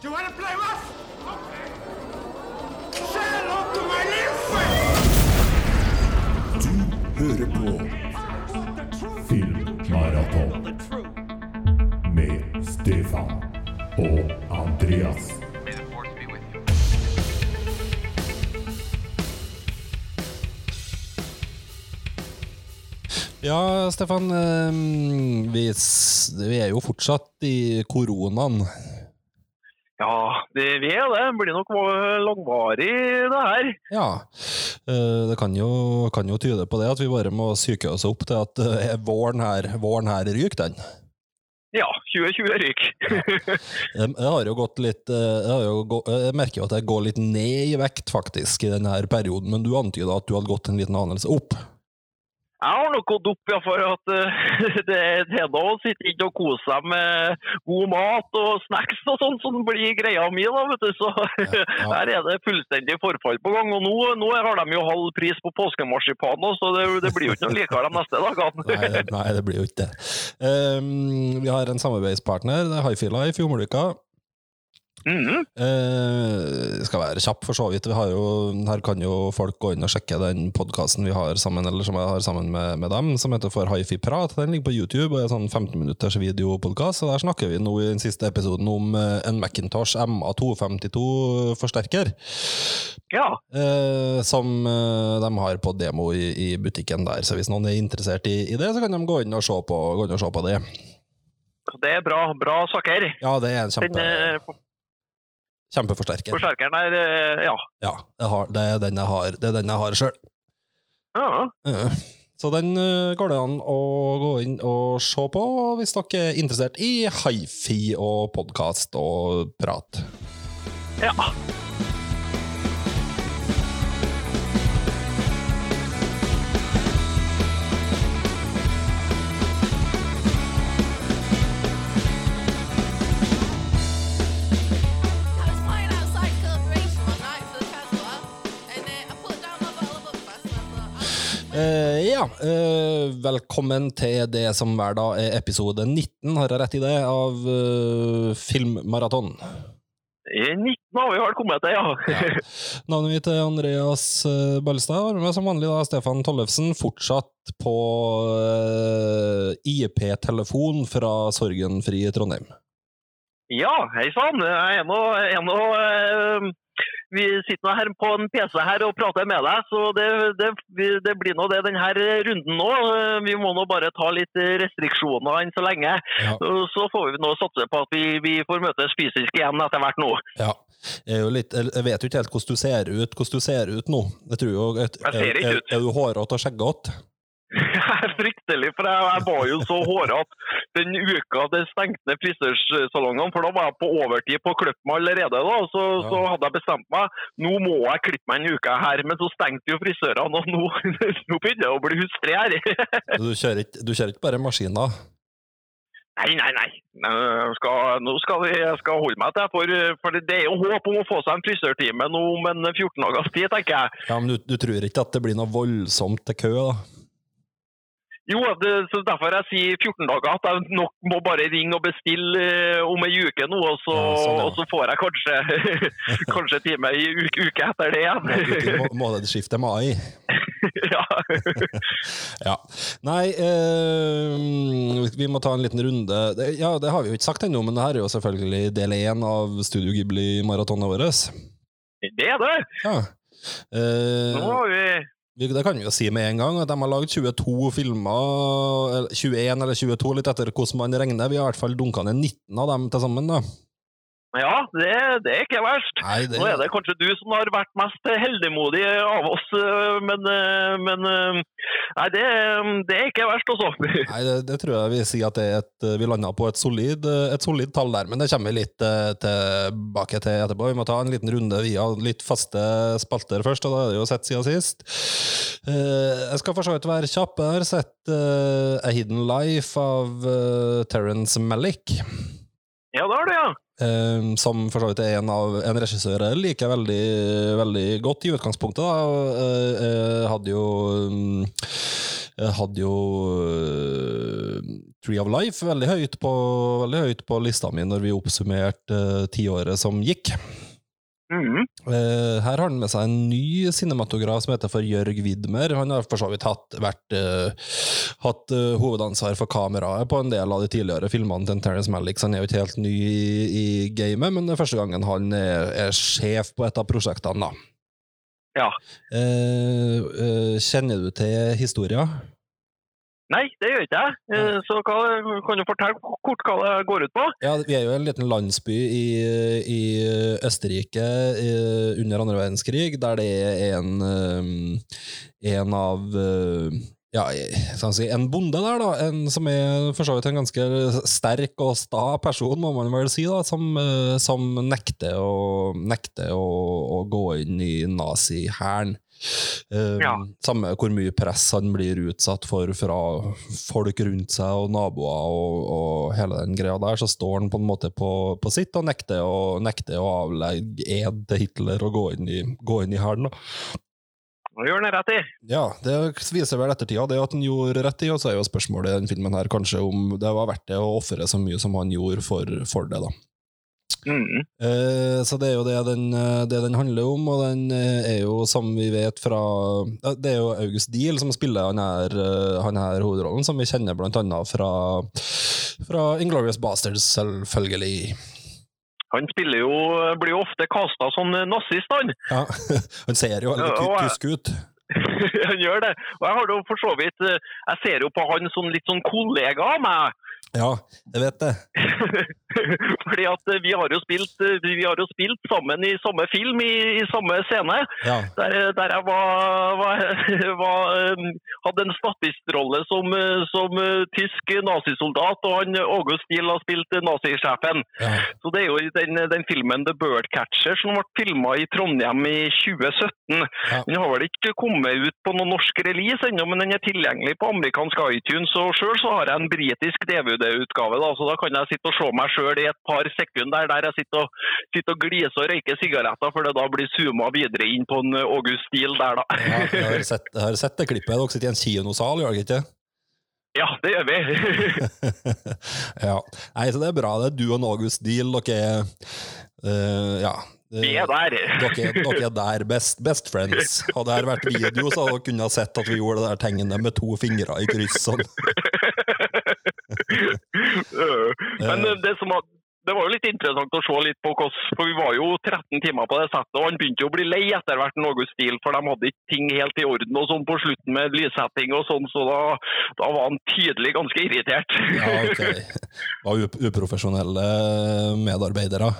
Do you want to play rough? Okay. Say hello to my little friend! hører på Filmmaraton med Stefan og Andreas. Ja, Stefan. ehm, Vi, vi er jo fortsatt i koronaen. Ja, det, vi er det. Det blir nok langvarig, det her. Ja. eh, Det kan jo, kan jo tyde på det at vi bare må psyke oss opp til at eh, våren her, våren her ryker, den. Ja, 2020 ryk. Det det har jo gått litt jeg, har jo gått, Jeg merker jo at jeg går litt ned i vekt, faktisk, i denne perioden, men du antyda at du hadde gått en liten anelse opp. Jeg har nok gått opp ja, for at uh, det er det å sitte inne og kose seg med god mat og snacks og sånn som blir greia mi. da, vet du. Så ja. her er det fullstendig forfall på gang. Og nå, nå har de jo halv pris på påskemarsipan, så det, det blir jo ikke noe likere de neste dagene. Nei, nei, det blir jo ikke det. Um, vi har en samarbeidspartner, det er Hifi Life i Mhm. Eh, skal være kjapp, for så vidt. Vi har jo, her kan jo folk gå inn og sjekke den podkasten vi har sammen eller som jeg har sammen med, med dem, som heter For Hifi Prat. Den ligger på YouTube og er sånn 15 minutters videopodkast. Der snakker vi nå i den siste episoden om eh, en Macintosh MA252-forsterker. Ja. Eh, som eh, de har på demo i, i butikken der. Så hvis noen er interessert i, i det, så kan de gå inn og se på, og se på det. Det er bra, bra saker. Ja, det er en Den kjempe, eh, kjempeforsterker. forsterkeren er eh, ja. Ja, har, det er den jeg har, det er den jeg har sjøl. ja. Eh, Så den eh, går det an å gå inn og se på hvis dere er interessert i hifi og podkast og prat. Ja. Eh, ja, uh, velkommen til det som hver dag er episode 19, har jeg rett i det, av uh, Filmmaraton. 19 har vi vel kommet til, ja. Ja. Navnet mitt er Andreas Ballestad, og med som vanlig da Stefan Tollefsen, fortsatt på IP-telefon fra Sorgenfri Trondheim. Ja, hei sann. Jeg er nå, jeg Vi sitter her på en PC her og prater med deg, så det, det, det blir nå det denne runden nå. Vi må nå bare ta litt restriksjoner enn så lenge. Ja. Så får vi nå satse på at vi, vi får møtes fysisk igjen etter hvert nå. Ja. Jeg, er jo litt, jeg vet jo ikke helt hvordan du ser ut hvordan du ser ut nå. Jeg tror jo, jeg, Jeg ser ikke er, ut. er du hårete og skjeggete? Fryktelig, for jeg, jeg var jo så hårete den uka det stengte ned frisørsalongene, for da var jeg på overtid på å klippe meg allerede. da, så, Ja. så hadde jeg bestemt meg, nå må jeg klippe meg en uke her, men så stengte jo frisørene, og nå, nå begynner det å bli hustrig her. Du kjører ikke, du kjører ikke bare maskiner? Nei, nei, nei. Skal, nå skal vi, jeg skal holde meg til, for, for det er jo håp om å få seg en frisørtime nå om en 14 dagers tid, tenker jeg. Ja, men du, du tror ikke at det blir noe voldsomt til kø, da? Jo, det, så derfor jeg sier 14 dager, at jeg nok må bare ringe og bestille eh, om ei uke nå, og så, Ja, sånn, ja. og så får jeg kanskje, kanskje time i uke, uke etter det igjen. Må- Månedsskiftet mai? ja. Ja. Nei, eh, vi må ta en liten runde. Ja, det har vi jo ikke sagt ennå, men det her er jo selvfølgelig del én av Studio Ghibli-maratonet vårt. Det er det. Ja. Eh, Nå har vi- det kan vi jo si med en gang, at de har lagd 22 filmer, 21 eller 22, litt etter hvordan man regner. Vi har i hvert fall dunka ned 19 av dem til sammen. da. Ja, det, det er ikke verst. Nei, det, Nå er det kanskje du som har vært mest heldigmodig av oss, eh, men, eh, men eh, Nei, det, det er ikke verst, altså. Nei, det, det tror jeg vi sier at det et, vi landa på et solid, et solid tall der, men det kommer vi litt tilbake til etterpå. Vi må ta en liten runde via litt faste spalter først, og da er det jo sett siden sist. Jeg skal for så vidt være kjapp. Jeg har sett A Hidden Life av Terence Malick. Ja, det har du, ja. Eh, som for så vidt er en av en regissør jeg liker veldig, veldig godt i utgangspunktet. Da. Og, eh, hadde jo mm, hadde jo eh, Tree of Life veldig høyt på, veldig høyt på lista mi når vi oppsummerte uh, tiåret som gikk. Eh, her har han med seg en ny cinematograf som heter for Jørg Widmer. Han har for så vidt hatt, vært, uh, hatt uh, hovedansvar for kameraet på en del av de tidligere filmene til Terence Malick, så han er jo ikke helt ny i, i gamet, men det er første gangen han er, er sjef på et av prosjektene. da. Ja. Kjenner du til historia? Nei, det gjør ikke jeg. Eh, Så hva, kan du fortelle kort hva det går ut på? Ja, Vi er jo en liten landsby i, i Østerrike i, under andre verdenskrig, der det er en, eh, en av eh, ja, si, en bonde der, da, en som er for så vidt en ganske sterk og sta person, må man vel si, da, som, eh, som nekter, å, nekter å, å gå inn i nazihæren. Eh, Ja. Samme hvor mye press han blir utsatt for fra folk rundt seg og naboer og, og hele den greia der, så står han på en måte på, på sitt og nekter å, nekter å avlegge ed til Hitler og gå inn i, gå inn i hæren. Nå gjør han rett i. Ja, det viser vel ettertida det at han gjorde rett i, og så er jo spørsmålet i den filmen her kanskje om det var verdt det å ofre så mye som han gjorde for, for det, da. Mhm. Eh, så det er jo det den, eh, det den handler om, og den eh, er jo, som vi vet fra Det er jo August Deal som spiller han her, han her hovedrollen, som vi kjenner blant annet fra, fra Inglorious Bastards, selvfølgelig. Han spiller jo, blir jo ofte kasta som nazist, han. Ja, han ser jo veldig tysk ut. han gjør det. Og jeg har jo for så vidt Jeg ser jo på han som litt sånn kollega av meg. Ja, jeg vet det. Fordi at eh, vi har jo spilt, eh, vi har jo spilt sammen i samme film, i, i samme scene. Ja, Der, der jeg var, var, var, eh, hadde en statistrolle som, eh, som eh, tysk nazisoldat, og han August Steele har spilt eh, nazisjefen. ja. Så det er jo den, den filmen The Birdcatcher som ble filma i Trondheim i 2017. Ja. Den har vel ikke kommet ut på noen norsk release ennå, men den er tilgjengelig på amerikansk iTunes. Og sjøl har jeg en britisk DVD-utgave, så da kan jeg sitte og se meg sjøl i et par sekunder der jeg sitter og, sitter og gliser og røyker sigaretter, for det da blir zooma videre inn på en August Steele der, da. ja jeg, har sett, jeg har sett det klippet. Dere sitter i en kinosal, gjør dere ikke? Ja, det gjør vi. ja. Nei, så det er bra. Det er du og August Deal. Dere er eh, Ja. Vi er der. Dere, dere er der, best, best friends. Hadde det vært video, så hadde dere kunnet sett at vi gjorde det der tingene med to fingre i kryss. Sånn. Men eh, det, som var, det var jo litt interessant å se litt på hvordan For vi var jo 13 timer på det settet, og han begynte jo å bli lei etter hvert Norges stil, for de hadde ikke ting helt i orden og sånn på slutten med lyssetting og sånn, så da, da var han tydelig ganske irritert. Ja, ok. Var up uprofesjonelle medarbeidere.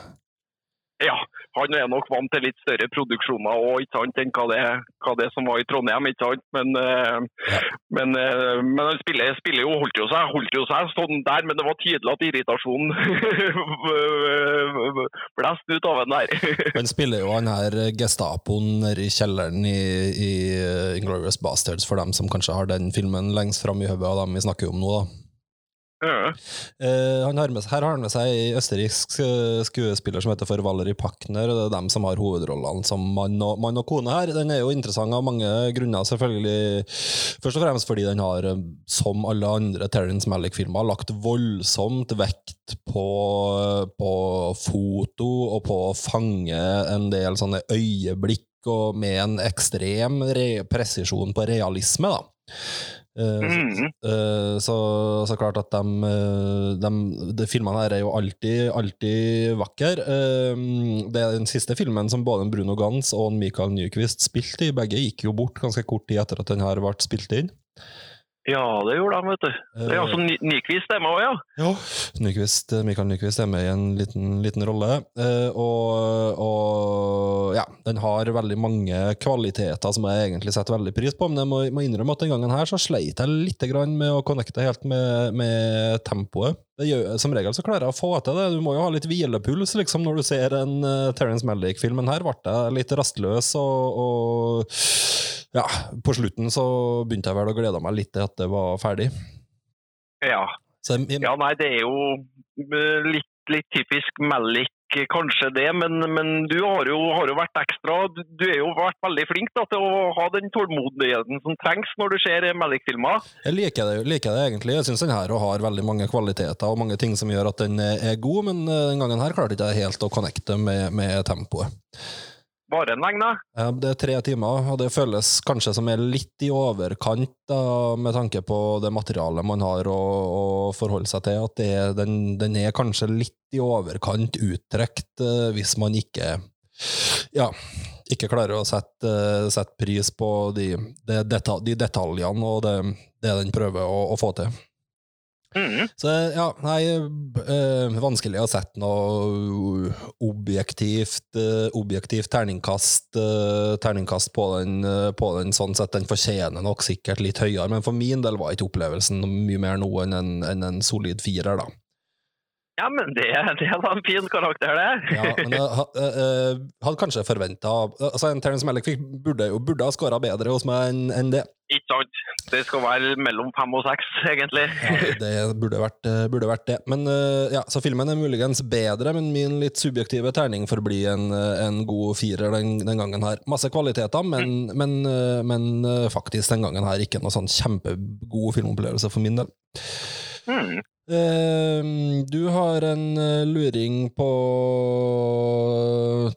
Ja, han er nok vant til litt større produksjoner sant, enn hva det, hva det som var i Trondheim. ikke sant? Men, eh, Ja. men, eh, men han spiller, spiller jo, holdt jo seg holdt jo seg sånn der, men det var tydelig at irritasjonen blåste ut av en der. Han spiller jo han her Gestapoen nede i kjelleren i, i Inglorious Bastards, for dem som kanskje har den filmen lengst fram i hodet av dem vi snakker om nå. da. Ja. Uh, har med, her har han med seg en østerriksk eh, skuespiller som heter for Valerie Pachner. og Det er dem som har hovedrollene som mann og, mann og kone her. Den er jo interessant av mange grunner, selvfølgelig. Først og fremst fordi den har, eh, som alle andre Terence Malick-filmer, lagt voldsomt vekt på, på foto og på å fange en del sånne øyeblikk og med en ekstrem re presisjon på realisme. da. Eh, så- Mhm. Eh, så, så klart at de, eh, de, de filmene her er jo alltid, alltid vakre. Det er den siste filmen som både Bruno Gans og Michael Nyquist spilte i. Begge gikk jo bort ganske kort tid etter at den her ble spilt inn. Ja, det gjorde han, vet du. Det er altså Nyquist er med òg, ja. Ja. Nyquist, Mikael Nyquist er med i en liten, liten rolle. Eh, og, og ja, den har veldig mange kvaliteter som jeg egentlig setter veldig pris på. Men jeg må, må innrømme at den gangen her så sleit jeg litt med å connecte helt med, med tempoet. Det gjør, som regel så klarer jeg å få til det. Du må jo ha litt hvilepuls liksom, når du ser en uh, Terence Malick-film. Men her ble jeg litt rastløs, og, og ja, på slutten så begynte jeg vel å glede meg litt til at det var ferdig. Ja. Jeg, ja, nei, det er jo eh, litt, litt typisk Malik kanskje det, men, men du har jo, har jo vært ekstra Du er jo vært veldig flink da, til å ha den tålmodigheten som trengs når du ser Malik-filmer. Jeg liker det, liker det egentlig. Jeg syns den her har veldig mange kvaliteter og mange ting som gjør at den er er god, men eh, den gangen her klarte jeg ikke helt å connecte med, med tempoet. Bare en lenge, Det er tre timer, og det føles kanskje som er litt i overkant da, med tanke på det materialet man har å, å forholde seg til. At er- den, den er kanskje litt i overkant uttrekt eh, hvis man ikke ja, ikke klarer å sette, eh, sette pris på de, de, detal, de detaljene og det, det den prøver å, å få til. Mhm. Så ja, nei, eh, vanskelig å sette noe objektivt, eh, objektivt terningkast, eh, terningkast på, den, på den, sånn sett. Den fortjener nok sikkert litt høyere, men for min del var ikke opplevelsen mye mer noe enn en, enn en solid firer, da. Ja, men det, det var en fin karakter, det. Ja, men jeg ha- eh, eh, hadde kanskje forventa altså, En Terence Malick burde, jo- burde ha skåra bedre hos meg enn en det. Ikke sant? Det skal være mellom fem og seks, egentlig. Ja, det burde vært, eh, burde vært det. Men eh, ja, Så filmen er muligens bedre, men min litt subjektive terning forblir bli en, eh, en god firer den, den gangen her. Masse kvaliteter, men, men, eh, men eh, faktisk den gangen her ikke noe sånn kjempegod filmopplevelse for min del. Mhm. Eh, du har en eh, luring på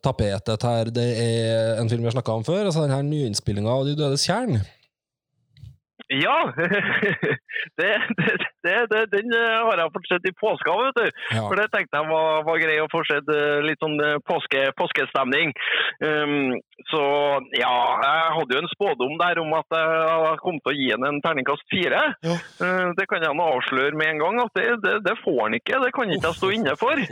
tapetet her. Det er en film vi har snakka om før. altså den her Nyinnspillinga av De dødes tjern. Ja! det, det, det, det, den eh, har jeg fått sett i påska, vet du. Ja. For det tenkte jeg var, var grei å få sett eh, litt sånn eh, påske, påskestemning. Um, så ja, jeg hadde jo en spådom der om at jeg kom til å gi henne en terningkast fire. Ja. Uh, det kan jeg nå avsløre med en gang, at det, det, det får han ikke. Det kan ikke jeg stå inne for.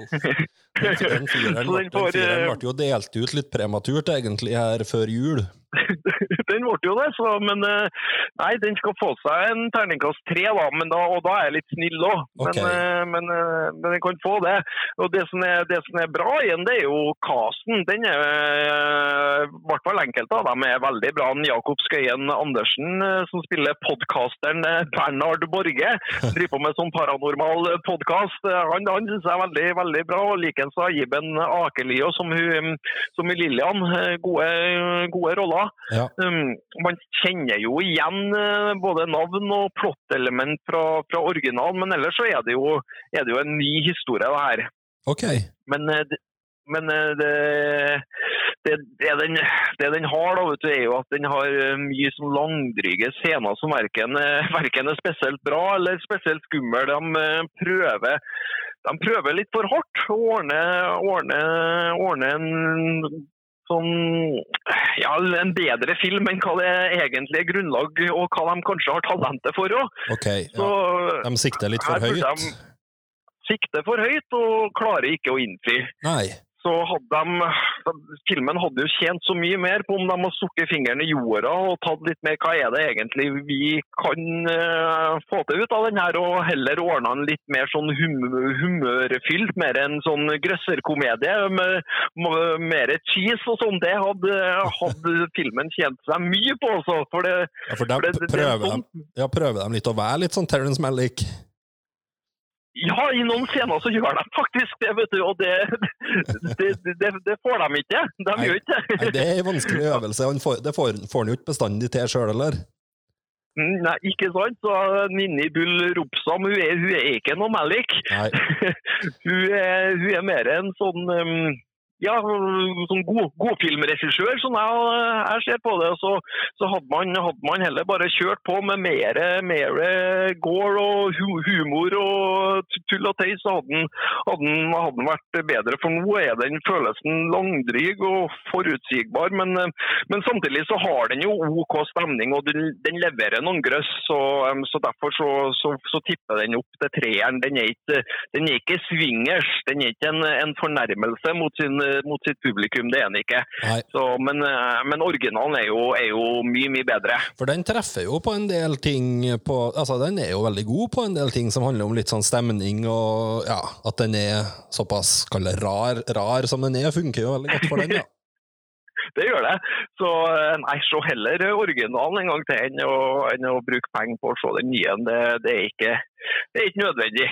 Den, fireren ble- jo delt ut litt prematurt, egentlig, her før jul. den ble jo det, så, men nei, den skal få seg en terningkast tre, da, men da, og da er jeg litt snill òg. Men, okay. eh, men, eh, men jeg kan få det. Og det som er, det som er bra igjen, det er jo casten. Den er eh, i hvert fall enkelte av dem er veldig bra. Jakob Skøyen Andersen, som spiller podkasteren Bernard Bernhard Borge, driver på med sånn paranormal podkast. Han, han syns jeg er veldig, veldig bra. og Likeens har Iben Akelio, som, hun, som i Lillian. Gode, gode roller. Ja. Um, man kjenner jo igjen både navn og plottelement fra, fra originalen, men ellers så er det, jo, er det jo en ny historie, det her. Ok. Men, eh, men eh, det, det, det, den, det den har, da, vet du, er jo at den har eh, mye sånn langdryge scener som verken, verken er spesielt bra eller spesielt skummel. De prøver, de prøver litt for hardt å ordne, ordne, ordne en sånn, ja, en bedre film enn hva det egentlig er grunnlag, og hva de kanskje har talentet for òg. Okay, Ja. De sikter litt for høyt. de sikter for høyt og klarer ikke å innfri. Nei. Så hadde de, filmen hadde jo tjent så mye mer på om de hadde stukket fingeren i jorda og tatt litt mer hva er det egentlig vi kan uh, få til ut av den her, og heller ordna en litt mer sånn hum humørfylt, mer en sånn grøsserkomedie med, med mer cheese og sånn. Det hadde, hadde filmen tjent seg mye på, også, For det, Ja, for de for det, det, det prøver, sånn de, ja, prøver de litt å være litt sånn Terence Malick. Ja, i noen scener så gjør de faktisk det, vet du. Og det, det, det, det får de ikke. De Nei. gjør ikke Nei, det er en vanskelig øvelse. Får, det får, får han jo ikke bestandig til sjøl, eller? Mm, Nei, ikke sant. Så Ninni Bull Ropsam, hun er, hun er ikke noe Malik. Hun, er, hun er mer en sånn um, ja, sånn god, godfilmregissør, som jeg, jeg ser på det. Så, så hadde, man, hadde man heller bare kjørt på med mer, gore og hu, humor og tull og tøys, så hadde den, vært bedre. For nå er den følelsen langdryg og forutsigbar, men, men samtidig så har den jo OK stemning, og den, den leverer noen grøss. Så, så derfor så, så tipper den opp til treeren. Den er ikke, den er ikke swingers, den er ikke en, en fornærmelse mot, sin, mot sitt publikum, det er den ikke. Så, men, eh, men originalen er jo, er jo mye, mye bedre. For den treffer jo på en del ting på, Altså, den er jo veldig god på en del ting som handler om litt sånn stemning, og ja, at den er såpass kallet, rar, rar som den er, funker jo veldig godt for den, ja. Det gjør det. Så eh, nei, se heller originalen en gang til enn å, enn å bruke penger på å se den nye. Det, det, er ikke, det er ikke nødvendig.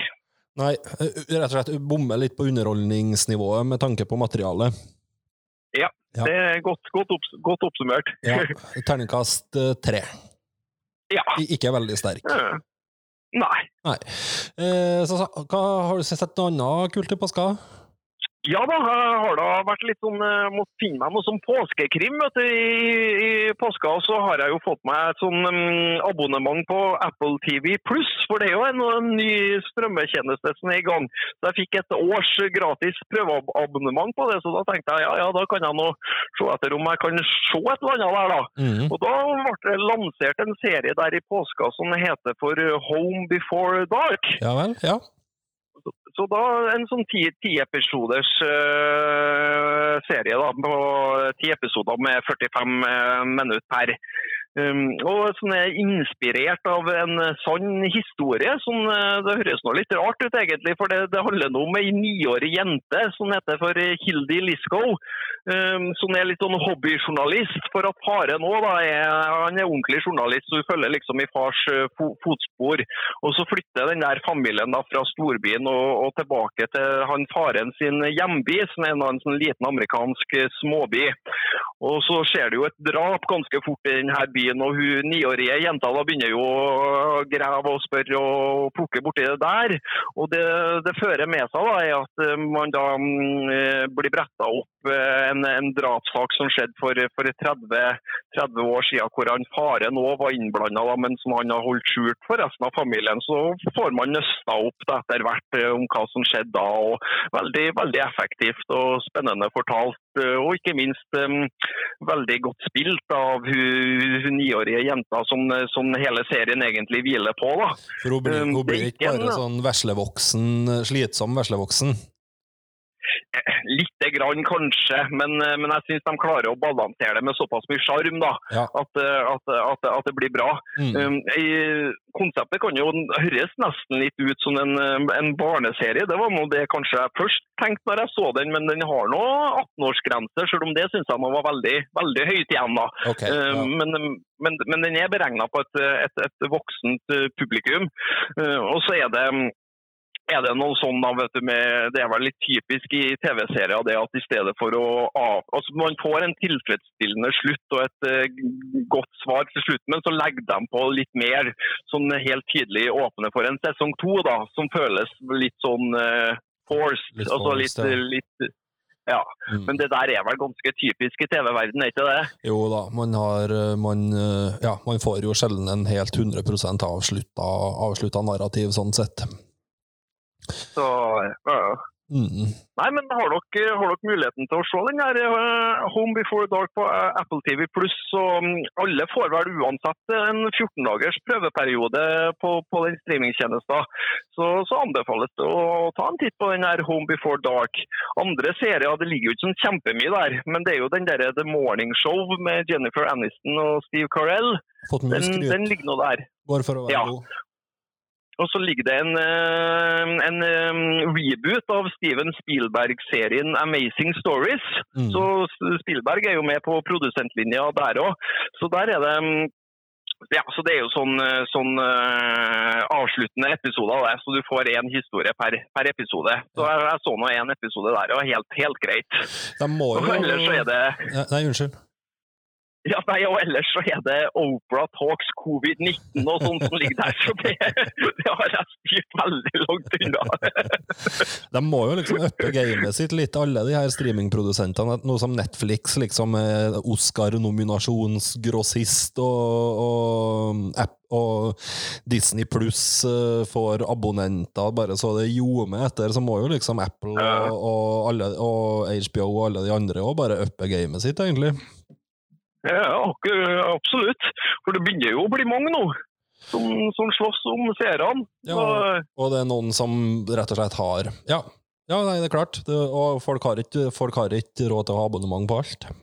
Nei, eh, rett og slett bomme litt på underholdningsnivået med tanke på materialet. Ja. Det er godt, godt, opps godt oppsummert. Ja, Terningkast eh, tre. Ja. Ikke veldig sterk. Nei. Nei. Eh, så, så, hva, har du sett noe annet kult i påska? Ja da, jeg har da vært litt sånn eh, Måtte finne meg noe sånn påskekrim vet du, i, i påska. Så har jeg jo fått meg et sånn um, abonnement på Apple TV pluss. For det er jo en, en ny strømmetjeneste som er i gang. Så jeg fikk et års gratis prøveabonnement på det. Så da tenkte jeg ja, ja, da kan jeg nå se etter om jeg kan se et eller annet der, da. Mm. Og da ble det lansert en serie der i påska som heter for Home Before Dark. Ja vel? Ja. Så da en sånn ti, ti episoders eh, serie da, på ti episoder med 45 uh, minutter per. Um, og som er inspirert av en sann historie. Eh, det høres nå litt rart ut, egentlig, for det, det handler nå om ei niårig jente som heter for Hildi Liscow. Um, som er litt sånn hobbyjournalist. For at faren òg han er ordentlig journalist, så hun følger liksom i fars eh, fo fotspor. Og så flytter den der familien da fra storbyen og, og tilbake til han faren sin hjemby, som er en, sånn liten amerikansk eh, småby. Og så skjer det jo et drap ganske fort i denne byen, og hun niårige jenta da begynner jo å grave og spørre og plukke borti det der. Og det det fører med seg, da, er at man da mm, eh, blir bretta opp eh, en, en drapssak som skjedde for, for 30, 30 år siden, hvor han faren òg var innblanda, men som han har holdt skjult for resten av familien. Så får man nøsta opp det etter hvert eh, om hva som skjedde da. og Veldig, veldig effektivt og spennende fortalt. eh, Og ikke minst um, veldig godt spilt av hun, niårige jenta som, som hele serien egentlig hviler på. da. For hun blir, hun blir ikke bare sånn veslevoksen, slitsom veslevoksen. Lite grann kanskje, men, eh, men jeg syns de klarer å balansere det med såpass mye sjarm Ja. at, eh, at, at, at det blir bra. Mm. Um, konseptet kan jo høres nesten litt ut som en, eh, en barneserie. Det var noe det kanskje jeg først tenkte når jeg så den, men den har nå 18-årsgrense, selv om det syns jeg nå var veldig, veldig høyt igjen. da. Okay, ja. um, Men, men, men den er beregna på et, et, et voksent publikum. Uh, Og så er det er det noe sånn da, vet du, med, Det er vel litt typisk i TV-serier det at i stedet for å altså Man får en tilfredsstillende slutt og et uh, godt svar til slutt, men så legger de på litt mer sånn helt tydelig åpne for en sesong to, da, som føles litt sånn uh, forced. Litt altså forced, litt, ja. litt ja. Mm. Men det der er vel ganske typisk i TV-verden, er ikke det? Jo da, man har eh, man, eh, Ja, man får jo sjelden en helt 100% avslutta, avslutta narrativ, sånn sett. Så ja. Mm. Nei, men har dere, har dere muligheten til å se den her uh, Home Before Dark på uh, Apple TV pluss, så mm, alle får vel uansett en 14 dagers prøveperiode på, på den streamingtjenesten. Så, så anbefales det å ta en titt på den her Home Before Dark. Andre serier, det ligger jo ikke sånn kjempemye der, men det er jo den der The Morning Show med Jennifer Aniston og Steve Carell. Den, den ligger nå der. Går for å være Ja. god. Og så ligger det en, eh, en eh, reboot av Steven Spielberg-serien Amazing Stories. Mm. Så Spielberg er jo med på produsentlinja der òg. Så der er det mm, ja, så Det er jo sånn, eh, sånn avsluttende episoder, der, så du får én historie per, per episode. Så jeg, jeg så nå én episode der, og helt, helt greit. De må Og ellers så er det Ja, Nei, unnskyld. ja, nei, og ellers så er det Oprah Talks covid-19 og sånt som ligger der. Så det, det har jeg styrt veldig langt unna. De må jo liksom uppe gamet sitt litt, alle de her streamingprodusentene. Noe som Netflix liksom er Oscar-nominasjonsgrossist, og, og, app, og Disney pluss får abonnenter bare så det ljomer etter. Så må jo liksom Apple og, og, alle, og HBO og alle de andre òg bare uppe gamet sitt, egentlig. Ja, absolutt. For det begynner jo å bli mange nå som, som slåss om seerne. Ja. Og det er noen som rett og slett har Ja, ja nei, det er klart. Det, og folk har, ikke, folk har ikke råd til å ha abonnement på alt. Har ikke det. Og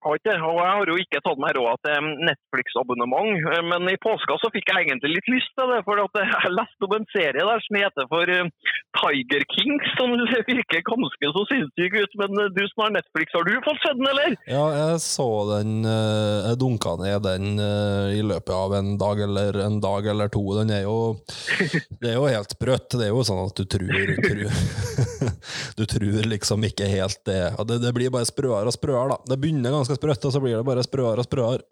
jeg har jo ikke tatt meg råd til Netflix-abonnement, eh, men i påska så fikk jeg egentlig litt lyst til det. For at jeg leste om en serie der som heter for eh, Tiger Kings, som virker ganske så sinnssyk ut. Men eh, du som har Netflix, har du fått sett den, eller? Ja, jeg så den Jeg dunka ned den i løpet av en dag eller en dag eller to. Den er jo Det er jo helt sprøtt. Det er jo sånn at du tror tror- Du tror liksom ikke helt det. Og det, det blir bare sprøere og sprøere, da. Det begynner ganske sprøtt, og så blir det bare sprøere og sprøere.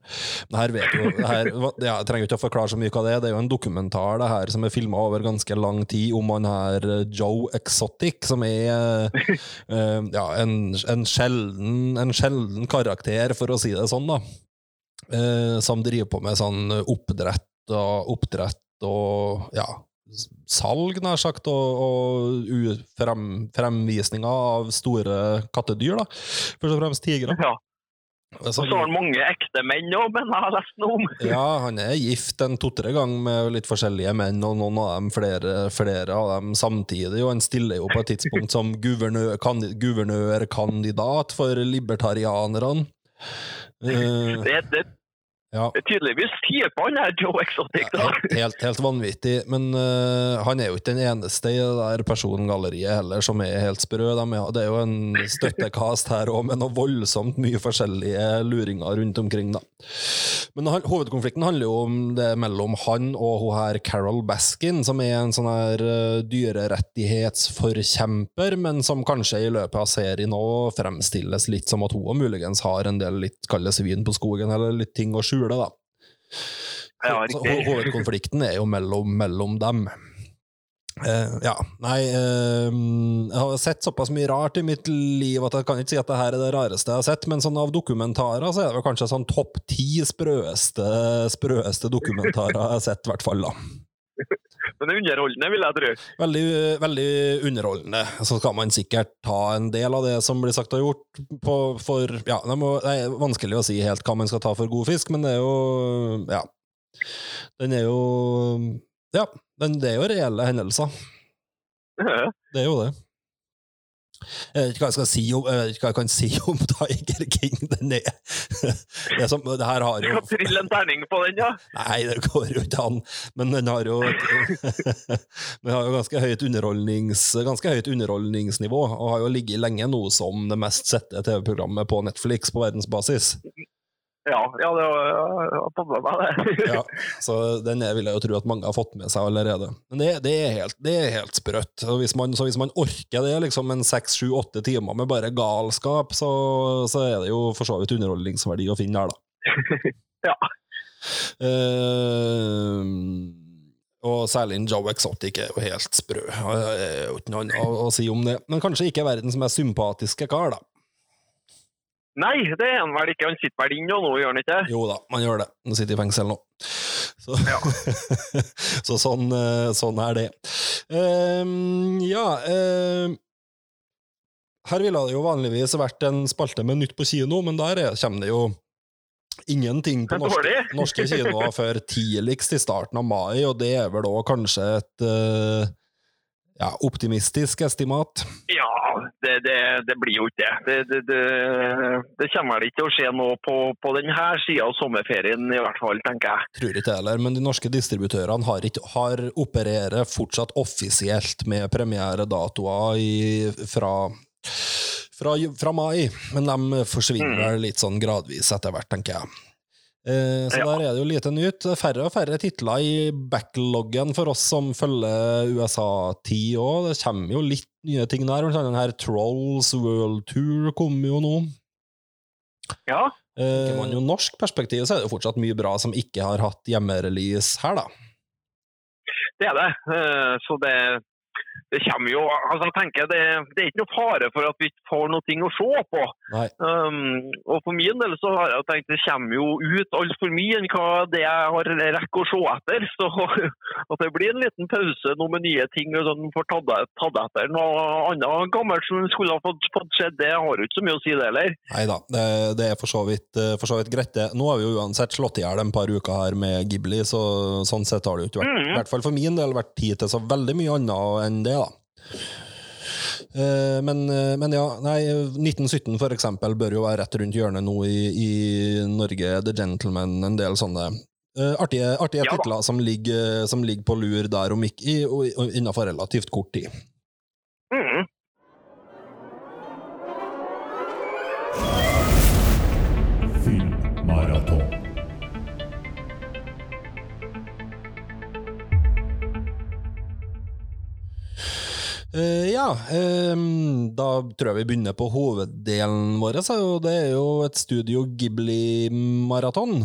Det her vet jo her, ja, Jeg trenger ikke å forklare så mye hva det er. Det er jo en dokumentar det her som er filma over ganske lang tid om han her eh, Joe Exotic, som er uh, ja, en, en, sjelden, en sjelden karakter, for å si det sånn, da. Uh, som driver på med sånn oppdrett og oppdrett og ja, salg, nær sagt, og, og frem, fremvisninger av store kattedyr, da. Først og fremst tigre. Ja. Så- Og så har han mange ekte menn òg, men jeg har lest noe om. ja, han er gift en to-tre ganger med litt forskjellige menn, og noen av dem flere, flere av dem samtidig. Og han stiller jo på et tidspunkt som guvernør, guvernørkandidat for libertarianerne. Eh, Det, det, ja. det er tydeligvis tid på han her Joe Exotic. Ja, Helt, helt, vanvittig. Men uh, han er jo ikke den eneste i det der persongalleriet heller som er helt sprø. De det er jo en støttekast her òg, med noe voldsomt mye forskjellige luringer rundt omkring. da. Men han, hovedkonflikten handler jo om det mellom han og hun her Carol Baskin, som er en sånn her uh, dyrerettighetsforkjemper, men som kanskje i løpet av serien òg fremstilles litt som at hun muligens har en del litt kalde svin på skogen, eller litt ting å skjule, da. Ja, hovedkonflikten er jo mellom, mellom dem. Uh, ja, nei uh, Jeg har sett såpass mye rart i mitt liv at jeg kan ikke si at det her er det rareste jeg har sett, men sånn av dokumentarer så er det vel kanskje sånn topp ti sprøeste, sprøeste dokumentarer jeg har sett, i hvert fall. da. Men er underholdende, vil jeg tro. Veldig, veldig underholdende. Så skal man sikkert ta en del av det som blir sagt og gjort, på, for ja, det, må, det er vanskelig å si helt hva man skal ta for god fisk, men det er jo Ja. Den er jo Ja, den, det er jo reelle hendelser. Det er jo det. Jeg vet ikke hva jeg skal si om, jeg vet ikke hva jeg kan si om Tiger King. Den er, det, er som, det her har Du kan trille en terning på den, ja. Nei, det går jo ikke an. Men den har jo Den har jo ganske høyt, underholdnings, ganske høyt underholdningsnivå, og har jo ligget lenge nå som det mest sette TV-programmet på Netflix på verdensbasis. Ja, ja det var, jeg har fått med meg det. Ja, så den vil jeg jo tro at mange har fått med seg allerede. Men det, det, er, helt, det er helt sprøtt. Så hvis man, så hvis man orker det, liksom en seks, sju, åtte timer med bare galskap, så, så er det jo for så vidt underholdningsverdi å finne her, da. Ja. Uh, og særlig Joe Exotic er jo helt sprø. uten er jo ikke noe annet å si om det. Men kanskje ikke verdens mest sympatiske kar, da. Nei, det er han vel ikke. Han sitter vel inne nå, gjør han ikke? Jo da, man gjør det. Han sitter i fengsel nå. Så, så sånn, eh, sånn er det. Um, ja um, Her ville det jo vanligvis vært en spalte med Nytt på kino, men der er, kommer det jo ingenting på norske, norske kinoer før tidligst i starten av mai, og det er vel da kanskje et uh, ja, optimistisk estimat. Ja, det, det, det blir jo ikke det. Det, det, kommer vel ikke til å skje noe på, på denne sida av sommerferien, i hvert fall, tenker jeg. Tror ikke jeg heller, men de norske distributørene har, ikke, har opererer fortsatt offisielt med premieredatoer fra, fra, fra mai, men de forsvinner Mm. litt sånn gradvis etter hvert, tenker jeg. Eh, så Ja. der er det jo lite nytt. Færre og færre titler i backloggen for oss som følger USA-tid òg. Det kommer jo litt nye ting der. Blant annet den her Trolls World Tour kommer jo nå. Ja, Eh, man jo norsk perspektiv så er det jo fortsatt mye bra som ikke har hatt hjemmerelease her, da. det er det. Eh, Så det, det kommer jo altså jeg tenker det, det er ikke noe fare for at vi ikke får noe å se på. Um, og For min del så har jeg tenkt det kommer jo ut altfor mye enn hva det jeg har rekker å se etter. Så at det blir en liten pause nå med nye ting og sånn får tatt, tatt etter. Noe annet gammelt som skulle ha fått, fått skjedd, det har jo ikke så mye å si det heller. Nei da, det, det er for så, vidt, eh, for så vidt greit. det. Nå har vi jo uansett slått i hjel en par uker her med Ghibli, så sånn sett har det jo ikke vært, Mhm. i hvert fall for min del, vært tid til så veldig mye annet enn det, men, eh, men ja, nei, 1917 for eksempel bør jo være rett rundt hjørnet nå i, i Norge. The Gentleman, en del sånne eh, artige, artige Ja titler som ligger, som ligger på lur der om ikke i, og, og innenfor relativt kort tid. Eh, ja, um, da tror jeg vi begynner på hoveddelen vår. Så det er jo et Studio Ghibli-maraton.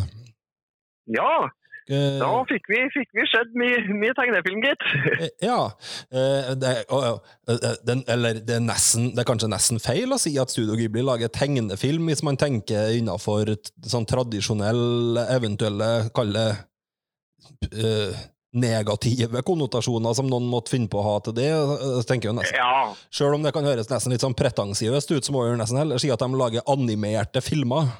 Ja, Uh, da fikk vi, fikk vi sett mye, mye tegnefilm, gitt. Uh, Ja. Det, den, eller det er, nesten, det er kanskje nesten feil å si at Studio Ghibli lager tegnefilm, hvis man tenker innenfor t- sånn tradisjonell, eventuelle, kalle det negative konnotasjoner som noen måtte finne på å ha til det. eh, tenker jeg nesten, Ja, Selv om det kan høres nesten litt sånn pretensiøst ut, så må vi nesten heller si at de lager animerte filmer.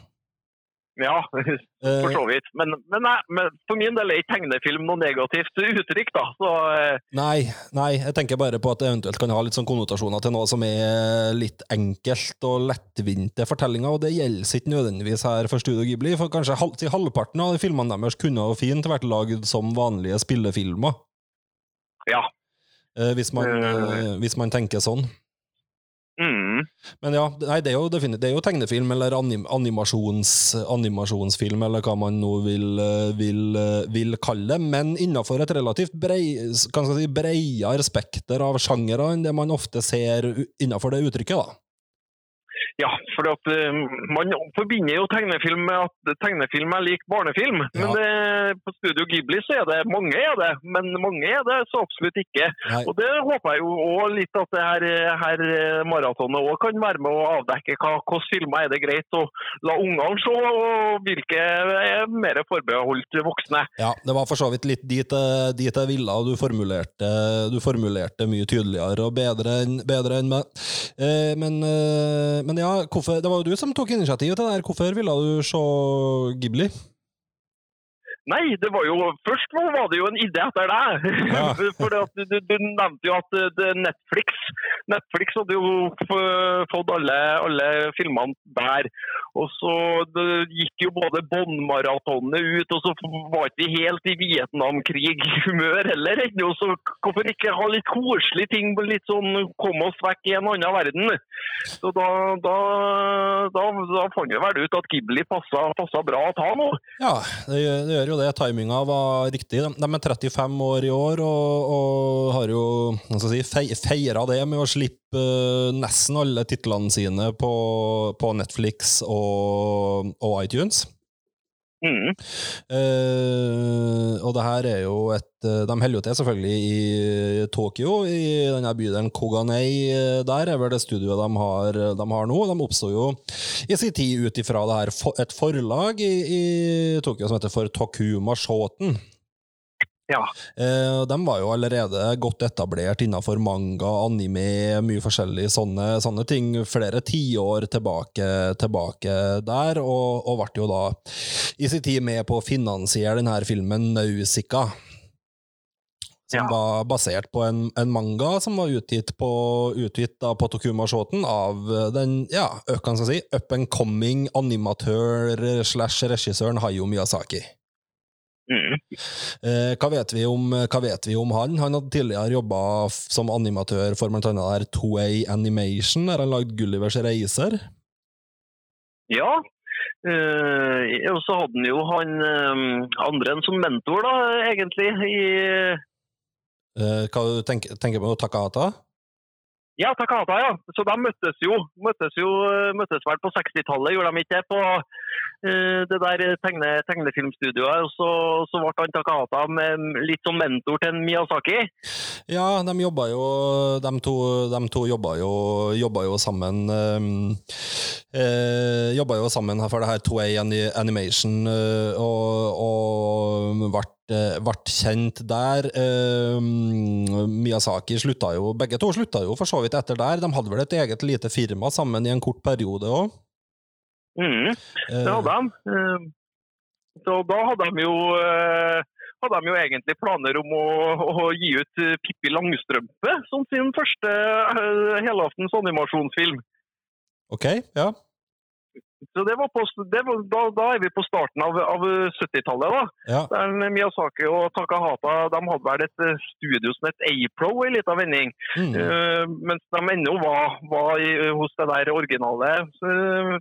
Ja, for så vidt. Men, men, nei, men for min del er ikke tegnefilm noe negativt uttrykk, da. Så eh, Nei, nei, jeg tenker bare på at det eventuelt kan ha litt sånn konnotasjoner til noe som er litt enkelt og lettvinte fortellinger, og det gjelder ikke nødvendigvis her for Studio Ghibli, for kanskje halv, halvparten av de filmene deres kunne jo fint vært lagd som vanlige spillefilmer, ja. eh, hvis man, Eh. eh, hvis man tenker sånn. Mm. Men ja, nei, det er jo det er jo tegnefilm eller anim, animasjons, animasjonsfilm, eller hva man nå vil, eh, vil, eh, vil kalle det, men innenfor et relativt brei, si, spekter av sjangere enn det man ofte ser innenfor det uttrykket. da. Ja, for at eh, man forbinder jo tegnefilm med at tegnefilm er lik barnefilm. Men Ja. eh, på Studio Ghibli så er det mange er det, men mange er det så absolutt ikke. Nei. Og det håper jeg jo òg litt at det her, her eh, maratonet òg kan være med å avdekke hva hvilke filmer er det greit å la ungene se, og hvilke er mer forbeholdt voksne. Ja, det var for så vidt litt dit, dit jeg ville, du formulerte, du formulerte mye tydeligere og bedre enn bedre enn meg. Eh, men, eh, men ja, hvorfor, det var jo du som tok initiativet til det her. Hvorfor ville du se Ghibli? Nei, det var jo først var det jo en idé etter deg. Ja. For du, du, du nevnte jo at det er Netflix Netflix hadde jo fått alle, alle filmene der. Og så det gikk jo både Bond-maratonet ut, og så var ikke vi helt i Vietnamkrig-humør heller ennå. Så hvorfor ikke ha litt koselige ting, litt sånn komme oss vekk i en annen verden? Så da, da, da, da fant vi vel ut at Ghibli passa, passa bra å ta nå. Ja, det, gjør- det gjør jo det. Timinga var riktig. De, er 35 år i år og, og har jo si, feira det med å slippe eh, nesten alle titlene sine på, på Netflix og, og iTunes. Eh, og det her er jo et eh, De holder jo til selvfølgelig i Tokyo, i denne bydelen Koganei. eh, Der er vel det studioet de har, de har nå. De oppsto jo i sin tid ut ifra et forlag i, i Tokyo som heter for Tokuma Shoten. Ja. Eh, de var jo allerede godt etablert innenfor manga, anime, mye forskjellig sånne, sånne ting, flere tiår tilbake, tilbake der, og, og ble jo da i sin tid med på å finansiere denne filmen Nausicaa. Som Ja. var basert på en, en manga som var utgitt på, utgitt da på Tokuma Shoten av den ja, kan jeg si, up and coming animatør slash regissøren Hayo Miyazaki. Mm. Eh, hva, vet vi om, hva vet vi om han? Han hadde tidligere jobba som animatør for bl.a. Toei Animation, der han lagde Gullivers reiser. Ja. Eh, og så hadde han jo han eh, andre enn som mentor, da, egentlig. I, Eh, hva du tenker, tenker på Takahata? ja, Takahata, ja. Så de møttes jo. Møttes jo møttes vel på 60-tallet, gjorde de ikke det? På det der tegne, tegnefilmstudioet. Og så, så ble han Takahata med litt som mentor til Miyazaki. Ja, de jobba jo De to, de to jobba, jo, jobba jo sammen eh, eh, Jobba jo sammen for det her 2A Animation, øh, og, og ble, eh, ble kjent der. Uh, Miyazaki slutta jo Begge to slutta jo for så vidt etter der. De hadde vel et eget lite firma sammen i en kort periode òg. Mm. Det hadde de. Eh, Så da hadde de jo eh, hadde de jo egentlig planer om å, å gi ut eh, Pippi Langstrømpe som sin første eh, helaftens animasjonsfilm. Ok, ja. Så det var på, det var, da, da er vi på starten av, av 70-tallet. da. ja. Der Miyazaki og Takahata de hadde vel et eh, studio som het Apro i liten vending. Mm. Uh, mens de ennå var, var i, hos det der originale uh,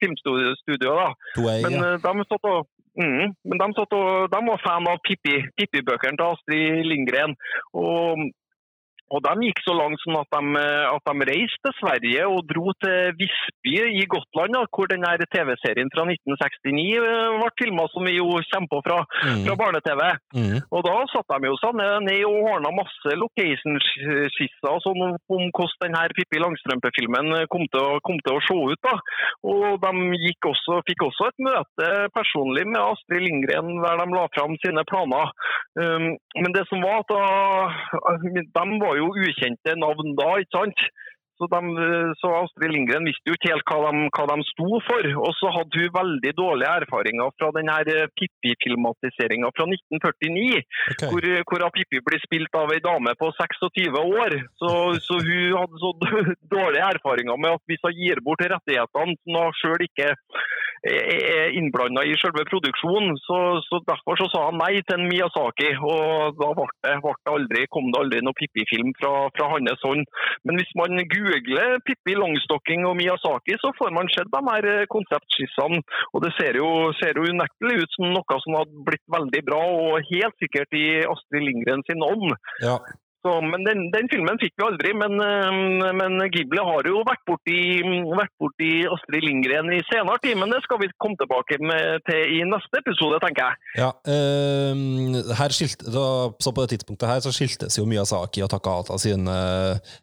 filmstudioet. da. Way, Men ja. eh, de satt og Mm, men de, satt og, de var fan av Pippi, Pippi-bøkene til Astrid Lindgren. Og, og de gikk så langt sånn at de, eh, at de reiste til Sverige og dro til Visby i Gotland, da, hvor den her TV-serien fra 1969 eh, ble filma, som vi jo kommer på fra, Mm. fra barne-TV. Mm. Og da satt de jo sånn ned, ned og ordna masse location-skisser sånn om hvordan denne Pippi Langstrømpe-filmen kom, til å- kom til å se ut. da. Og de også, fikk også et møte personlig med Astrid Lindgren der de la fram sine planer. Um, men det som var at de var jo ukjente navn da, ikke sant? Så, de, så Astrid Lindgren visste jo ikke helt hva de, hva de sto for. Og så hadde hun veldig dårlige erfaringer fra denne eh, Pippi-filmatiseringa fra 1949 Okay. hvor, hvor Pippi blir spilt av ei dame på 26 år. Så, så hun hadde så dårlige erfaringer med at hvis hun gir bort rettighetene som hun sjøl ikke er- innblanda i selve produksjonen, så, så derfor så sa han nei til en Miyazaki. Og da ble det, ble det aldri, kom det aldri noen Pippi-film fra, fra hans hånd. Men hvis man googler Pippi Longstocking og Miyazaki, så får man sett de her eh, konseptskissene. Og det ser jo, ser jo unektelig ut som noe som hadde blitt veldig bra, og helt sikkert i Astrid Lindgren sin ånd. Ja. Så, men den, den filmen fikk vi aldri. Men, eh, men Ghibli har jo vært borti, vært borti Astrid Lindgren i senere tid. Men det skal vi komme tilbake med, til i neste episode, tenker jeg. Ja, ehm, her skilte, da, så på det tidspunktet her så skiltes jo Miyazaki og Takata sine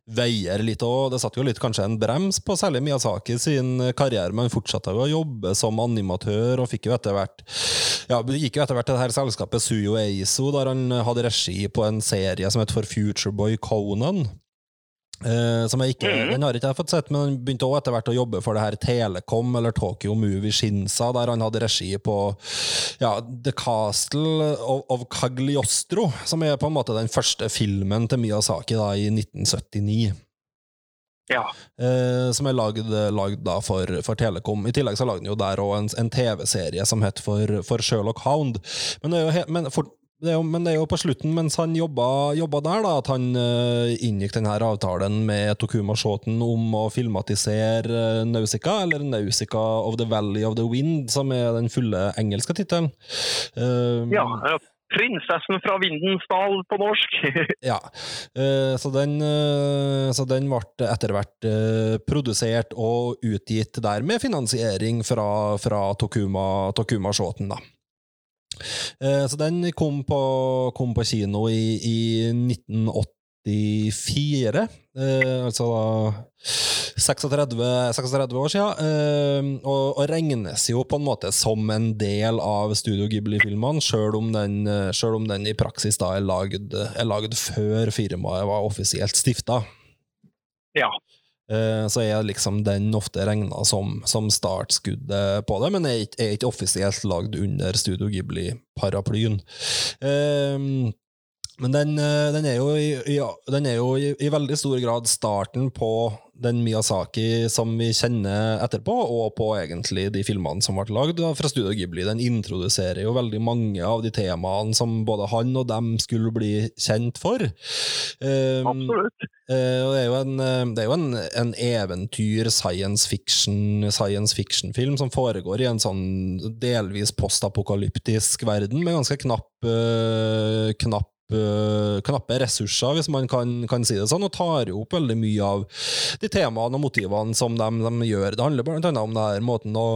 veier litt, og det satt jo litt kanskje en brems på særlig Miyazaki sin karriere, men fortsatte jo å jobbe som animatør, og fikk jo etter hvert ja, gikk jo etter hvert til det her selskapet Suyo Eiso, der han hadde regi på en serie som het For Futureboy Conan. Eh, som jeg ikke, Mhm. Den har ikke jeg fått sett, men han begynte også etter hvert å jobbe for det her Telekom, eller Tokyo Movie Shinsa, der han hadde regi på ja, The Castle of, of Cagliostro, som er på en måte den første filmen til Miyazaki da, i 1979. Ja. Eh, som er lagd, lagd da for, for Telekom. I tillegg så lagde han jo der òg en, en TV-serie som het for, for Sherlock Hound. Men men for, det jo, men det er jo på slutten, mens han jobba, jobba der, da, at han uh, inngikk denne avtalen med Tokuma Shoten om å filmatisere uh, Nausica, eller Nausica of the Valley of the Wind, som er den fulle engelske tittelen. Uh, ja. eh, 'Prinsessen fra Vindens dal' på norsk. Ja, eh, så den, eh, så den ble etter hvert eh, produsert og utgitt der med finansiering fra, fra Tokuma, Tokuma Shoten, da. Eh, Så den kom på, kom på kino i, i 1984, eh, altså da 36, 36 år siden, eh, og, og regnes jo på en måte som en del av Studio Ghibli-filmene, sjøl om, om den i praksis da er lagd, er lagd før firmaet var offisielt stifta. ja. Eh, Så er liksom den ofte regna som, som startskuddet på det, men er ikke, er ikke offisielt lagd under Studio Ghibli-paraplyen. Um, Men den, eh, den er i, i, den er jo i, i veldig stor grad starten på den Miyazaki som vi kjenner etterpå, og på egentlig de filmene som ble lagd fra Studio Ghibli. Den introduserer jo veldig mange av de temaene som både han og dem skulle bli kjent for. Um, Absolutt. Uh, det er jo en, eh, det er jo en, en eventyr, science fiction, science fiction-film som foregår i en sånn delvis postapokalyptisk verden med ganske knapp, uh, knapp knappe ressurser, hvis man kan, kan si det sånn, og tar jo opp veldig mye av de temaene og motivene som de, de gjør. Det handler bl.a. om denne måten å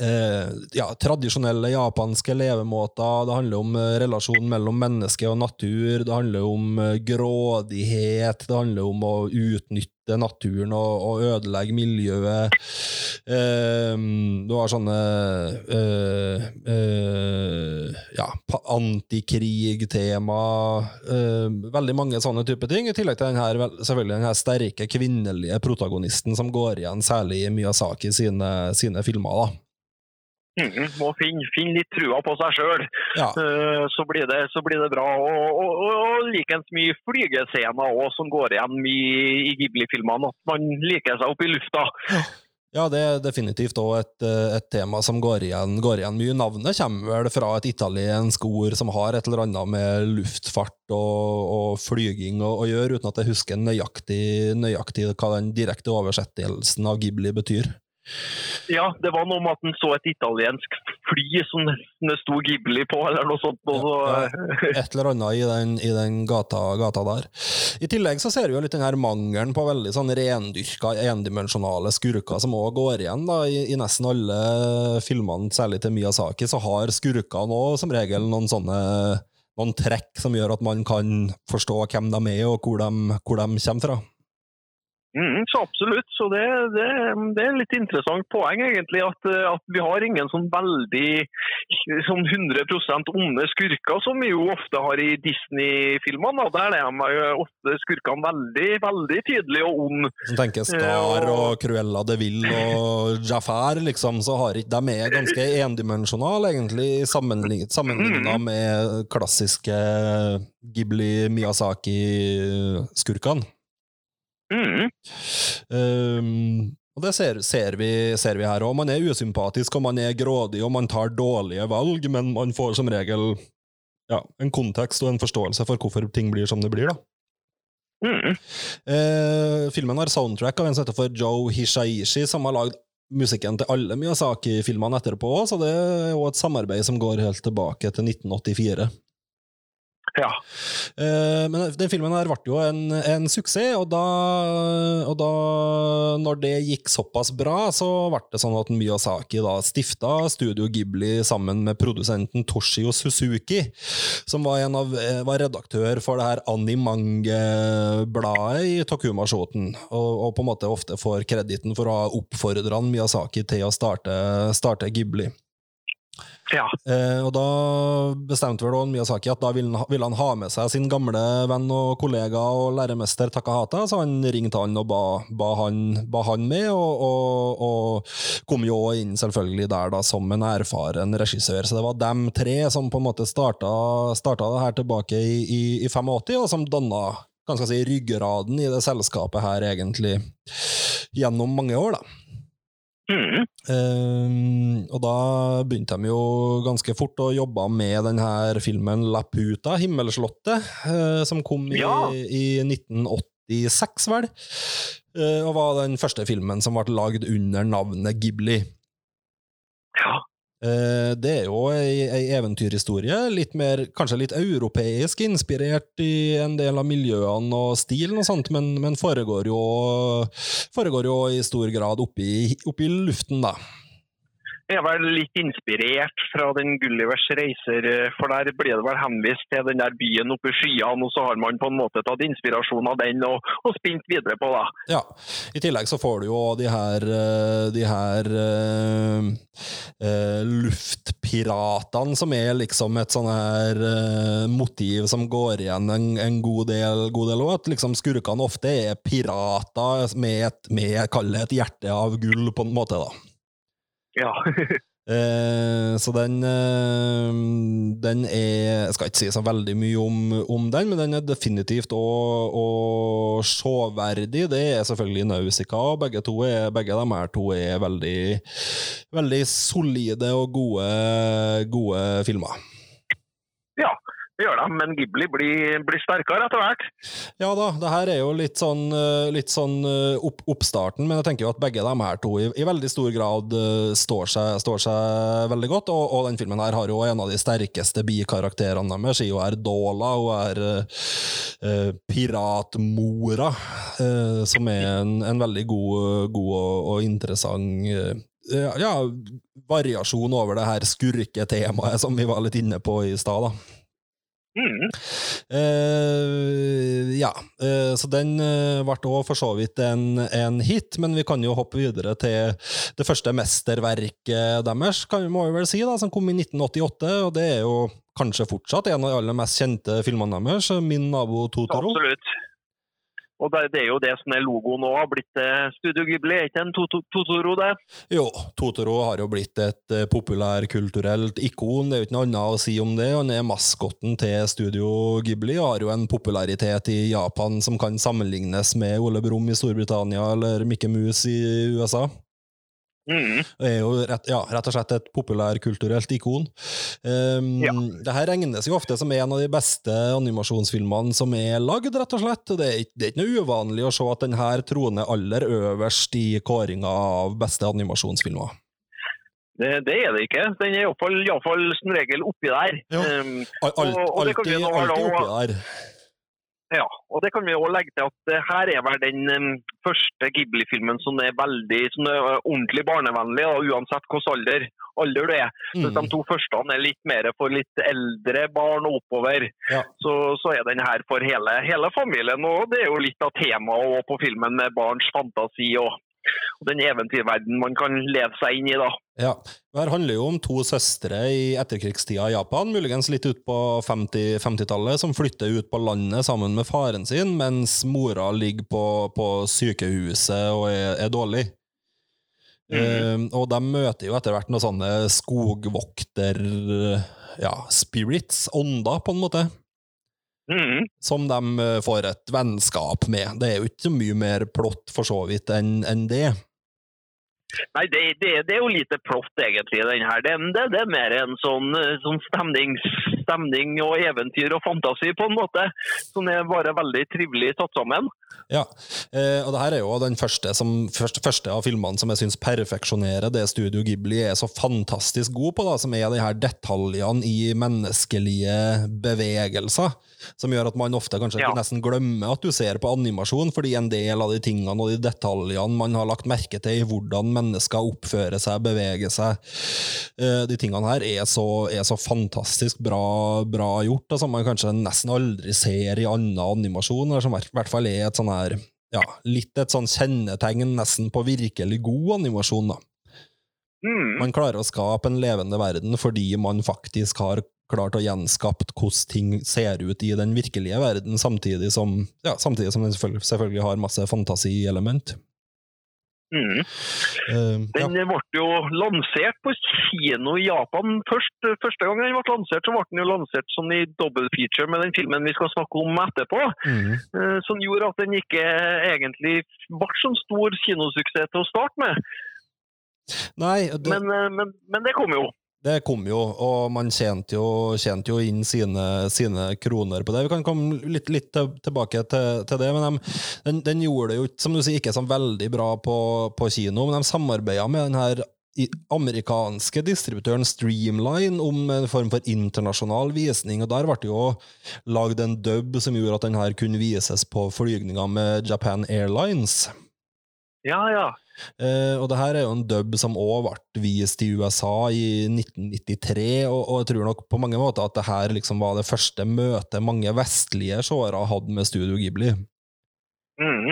eh, ja, tradisjonelle japanske levemåter. Det handler om eh, relasjonen mellom menneske og natur. Det handler om eh, grådighet. Det handler om å utnytte naturen og, og ødelegge miljøet. Eh, du har sånne eh, eh, ja, antikrigtema. Veldig mange sånne type ting. I tillegg til denne, selvfølgelig denne sterke kvinnelige protagonisten som går igjen særlig i Miyazaki sine, sine filmer. da. Mhm, Må finne, finne litt trua på seg sjøl, Ja. så, blir det- så blir det bra. Og, og, og, og likens mye flygescener også, som går igjen mye i Ghibli-filmene. At man liker seg opp i lufta. Ja, det er definitivt òg et, eh, et tema som går igjen, går igjen mye. Navnet kommer vel fra et italiensk ord som har et eller annet med luftfart og, og flyging å gjøre, uten at jeg husker nøyaktig, nøyaktig hva den direkte oversettelsen av Ghibli betyr. Ja, det var noe med at han så et italiensk fly som det sto Ghibli på, eller noe sånt. Så, Et eller annet i den, i den gata, gata der. I tillegg så ser vi jo litt den her mangelen på veldig sånn rendyrka, endimensjonale skurker, som òg går igjen da, i, i nesten alle filmene, særlig til Miyazaki, så har skurkene òg som regel noen sånne noen trekk som gjør at man kan forstå hvem de er, og hvor de, hvor de kommer fra. Mm, så absolutt. Så det, det, det er et litt interessant poeng, egentlig. At, at vi har ingen sånn veldig sånn 100% onde skurker, som vi jo ofte har i Disney-filmene. Der er de ofte skurkene veldig veldig tydelige og onde. Som tenker Star og Cruella de Vil og Jafar, liksom, så har ikke de er ganske endimensjonale, egentlig, sammenlignet, sammenligna med klassiske Ghibli-Miyazaki-skurkene. Mm. Um, og det ser, ser, vi, ser vi her òg. Man er usympatisk, og man er grådig, og man tar dårlige valg, men man får som regel ja, en kontekst og en forståelse for hvorfor ting blir som det blir. da. Mm. Uh, filmen har soundtrack av en som heter for Joe Hishaishi, som har lagd musikken til alle Miyazaki-filmene etterpå, så det er jo et samarbeid som går helt tilbake til 1984. Ja. Eh, men den filmen her ble jo en, en suksess, og da, og da Når det gikk såpass bra, så ble det sånn at Miyazaki da stifta Studio Ghibli sammen med produsenten Toshio Suzuki, som var, av, eh, var redaktør for det her Animange-bladet i Tokuma-shoten, og, og på en måte ofte får krediten for å ha oppfordra Miyazaki til å starte, starte Ghibli. Ja. Eh, og da bestemte vel også Miyazaki at da ville han, ville han ha med seg sin gamle venn og kollega og læremester Takahata, så han ringte han og ba, ba, han, ba han med, og, og, og kom jo inn selvfølgelig der da som en erfaren regissør. Så det var dem tre som på en måte starta, starta det her tilbake i, i, i 85, og som danna si, ryggraden i det selskapet her, egentlig, gjennom mange år, da. Mm. Ehm, og da begynte de jo ganske fort å jobbe med denne filmen Laputa, Himmelslottet, uh, som kom i, Ja. i 1986, vel. Uh, og var den første filmen som ble lagd under navnet Ghibli. ja. Eh, det er jo ei, ei eventyrhistorie, litt mer, kanskje litt europeisk inspirert i en del av miljøene og stilen og sånt, men, men foregår, jo, foregår jo i stor grad oppe oppe i luften, da. Er vel litt inspirert fra den Gullivers reiser, eh, for der blir det vel henvist til den der byen oppe i skyene, og så har man på en måte tatt inspirasjon av den og, og spint videre på det. Ja. I tillegg så får du jo de her, eh, de her uh, uh, luftpiratene, som er liksom et sånn her uh, motiv som går igjen en, en god del, god del. At liksom skurkene ofte er pirater med, et, med et hjerte av gull, på en måte, da. Ja. Eh, så den, eh, den er Jeg skal ikke si så veldig mye om, om den, men den er definitivt og severdig. Det er selvfølgelig Nausicaa, begge, to er, begge de her to er veldig, veldig solide og gode, gode filmer. Det gjør de, men Ghibli blir, blir sterkere etter hvert. Ja da, det her er jo litt sånn, eh, litt sånn eh, opp, oppstarten, men jeg tenker jo at begge de her to i, i veldig stor grad eh, står seg, står seg veldig godt, og, og den filmen her har jo en av de sterkeste bikarakterene deres. Hun er Dola, hun er eh, piratmora, uh, som er en, en veldig god, god og, og interessant uh, ja, variasjon over det her skurketemaet som vi var litt inne på i stad. da. Mm. Eh, ja, uh, så den uh, ble òg for så vidt en, en hit, men vi kan jo hoppe videre til det første mesterverket deres, kan vi må vi vel si, da, som kom i 1988, og det er jo kanskje fortsatt en av de aller mest kjente filmene deres, Min nabo Totoro. Absolutt. Og det, er jo det som er logoen nå, har blitt eh, Studio Ghibli. Er ikke en Totoro, det? Jo, Totoro har jo blitt et eh, populærkulturelt ikon, det er jo ikke noe annet å si om det. Han er maskotten til Studio Ghibli og har jo en popularitet i Japan som kan sammenlignes med Ole Brumm i Storbritannia eller Mikke Mus i USA. Mm. Er jo rett, ja, rett og slett et populærkulturelt ikon. Um, Ja. Det her regnes jo ofte som en av de beste animasjonsfilmene som er lagd, rett og slett. Det er, det er ikke noe uvanlig å se at den her troner aller øverst i kåringa av beste animasjonsfilmer. Det, det er det ikke. Den er iallfall, som regel oppi der. Ja. Um, Alt, Og- og alltid, alltid oppi der. Ja, og det kan vi også legge til at det her er vel den um, første Ghibli-filmen som er veldig som er uh, ordentlig barnevennlig, da, uansett hvilken alder, alder du er. Mens de Mm. to første er litt mer for litt eldre barn og oppover. Ja. Så, så er den her for hele, hele familien. Og det er jo litt av temaet på filmen med barns fantasi og, og den eventyrverden man kan leve seg inn i. da. Ja. Det handler jo om to søstre i etterkrigstida i Japan, muligens litt ut på 50 50-tallet, som flytter ut på landet sammen med faren sin, mens mora ligger på, på sykehuset og er, er dårlig. Eh, og de møter jo etter hvert noen sånne skogvokter... Ja, spirits, ånder, på en måte. Mhm. Som de eh, får et vennskap med. Det er jo ikke så mye mer plott, for så vidt, enn en det. Nei, det, det, det er jo lite plott, egentlig, den her. Det, det, det er mer en sånn, eh, sånn stemning, stemning og eventyr og fantasi, på en måte. Som er bare veldig trivelig tatt sammen. Ja, eh, og det her er jo den første, som, første, første av filmene som jeg syns perfeksjonerer det Studio Ghibli er så fantastisk god på, da, som er de her detaljene i menneskelige bevegelser. Som gjør at man ofte kanskje Ja. nesten glemmer at du ser på animasjon, fordi en del av de tingene og de detaljene man har lagt merke til i hvordan mennesker oppfører seg, beveger seg, eh, de tingene her er så, er så fantastisk bra, bra gjort, og som man kanskje nesten aldri ser i annen animasjon, eller som i hvert fall er et sånn her ja, litt et sånn kjennetegn nesten på virkelig god animasjon. da. Mm. Man klarer å skape en levende verden fordi man faktisk har klart å gjenskapt hvordan ting ser ut i den virkelige verden, samtidig som, ja, samtidig som den selvfølgelig, selvfølgelig har masse fantasielement. Mm. Den ja. Ble jo lansert på kino i Japan først. Første gang den ble lansert, så ble den jo lansert sånn i double feature med den filmen vi skal snakke om etterpå. Mm. Eh, Som gjorde at den ikke egentlig ble sånn stor kinosuksess til å starte med. Nei, det, Men, eh, men, men det kom jo. Det kom jo, og man tjente jo, tjente jo inn sine, sine kroner på det. Vi kan komme litt, litt tilbake til, til det, men de, den, den gjorde det jo som du sier, ikke så veldig bra på, på kino, men de samarbeida med den her amerikanske distributøren Streamline om en form for internasjonal visning, og der ble det jo lagd en dub som gjorde at den her kunne vises på flygninger med Japan Airlines. Ja, ja. Eh, og det her er jo en dub som òg ble vist i USA i 1993, og, og jeg tror nok på mange måter at det her liksom var det første møtet mange vestlige seere hadde med Studio Ghibli. Mm.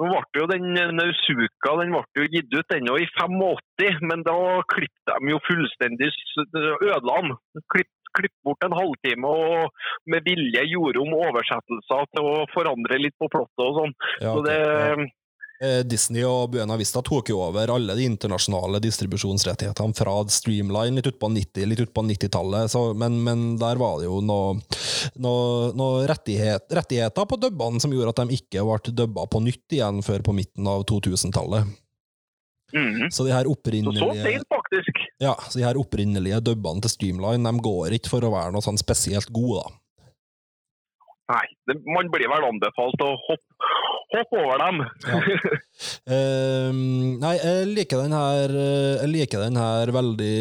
Nå ble jo den Nausuka den ble jo gitt ut ennå i 85, men da klippet de jo fullstendig ødela den. Klipp, klipp bort en halvtime og med vilje gjorde om oversettelser til å forandre litt på plottet og sånn. Ja, Så det. Eh, Disney og Buena Vista tok jo over alle de internasjonale distribusjonsrettighetene fra Streamline litt utpå 90, litt ut på 90-tallet, men, men der var det jo noen noe, noe rettighet, rettigheter på dubbene som gjorde at de ikke ble dubba på nytt igjen før på midten av 2000-tallet. mm. Så de her Så så opprinnelige. Ja, så de her opprinnelige dubbene til Streamline de går ikke for å være noe sånn spesielt gode, da. Nei, det, man blir vel anbefalt å hoppe, hoppe over dem. Ja. uh, nei, jeg liker den her, eh, jeg liker den her veldig,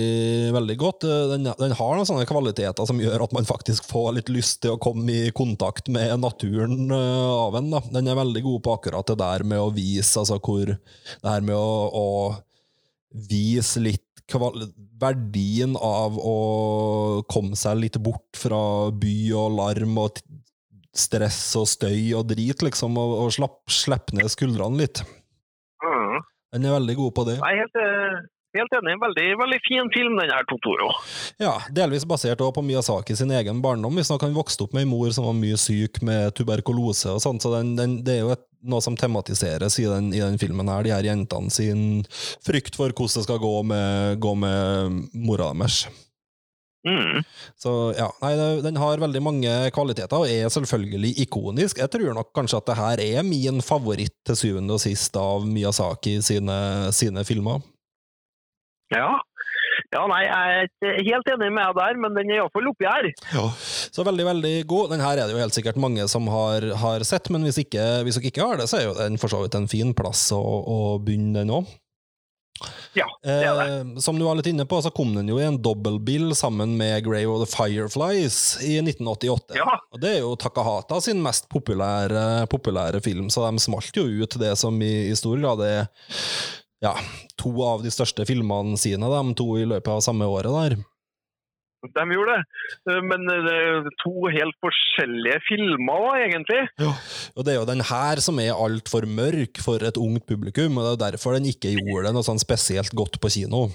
veldig godt. Den, den har noen sånne kvaliteter som gjør at man faktisk får litt lyst til å komme i kontakt med naturen uh, av en. Da. Den er veldig god på akkurat det der med å vise, altså hvor Det her med å, å vise litt verdien av å komme seg litt bort fra by og larm og stress og støy og drit, liksom, og, og slapp, slippe ned skuldrene litt. Mm. Den er veldig god på det. Er helt, eh, helt enig. Veldig, veldig fin film, den her Totoro. Ja, Delvis basert også på Miyazaki sin egen barndom. Hvis han vokste opp med en mor som var mye syk med tuberkulose og sånn, så den, den, det er jo et noe som tematiseres i den, i den filmen her, de her jentene sin frykt for hvordan det skal gå med, gå med mora deres. Mm. Så ja, nei, den har veldig mange kvaliteter, og er selvfølgelig ikonisk. Jeg tror nok kanskje at det her er min favoritt til syvende og sist av Miyazaki sine, sine filmer. Ja. ja, nei, jeg er helt enig med deg der, men den er iallfall oppi her. Ja, Så veldig, veldig god. Den her er det jo helt sikkert mange som har, har sett, men hvis, ikke, hvis dere ikke har det, så er jo den for så vidt en fin plass å, å begynne den òg. Ja, det er det. Eh, som du var litt inne på, så kom den jo i en dobbeltbil sammen med Grave of the Fireflies i 1988. Ja. Og det er jo Takahata sin mest populære, populære film, så de smalt jo ut det som i, i stor grad er ja, to av de største filmene sine, de to i løpet av samme året der. De gjorde det. Eh, Men det er to helt forskjellige filmer, egentlig. Og det er jo den her som er altfor mørk for et ungt publikum, og det er derfor den ikke gjorde det noe sånn spesielt godt på kino.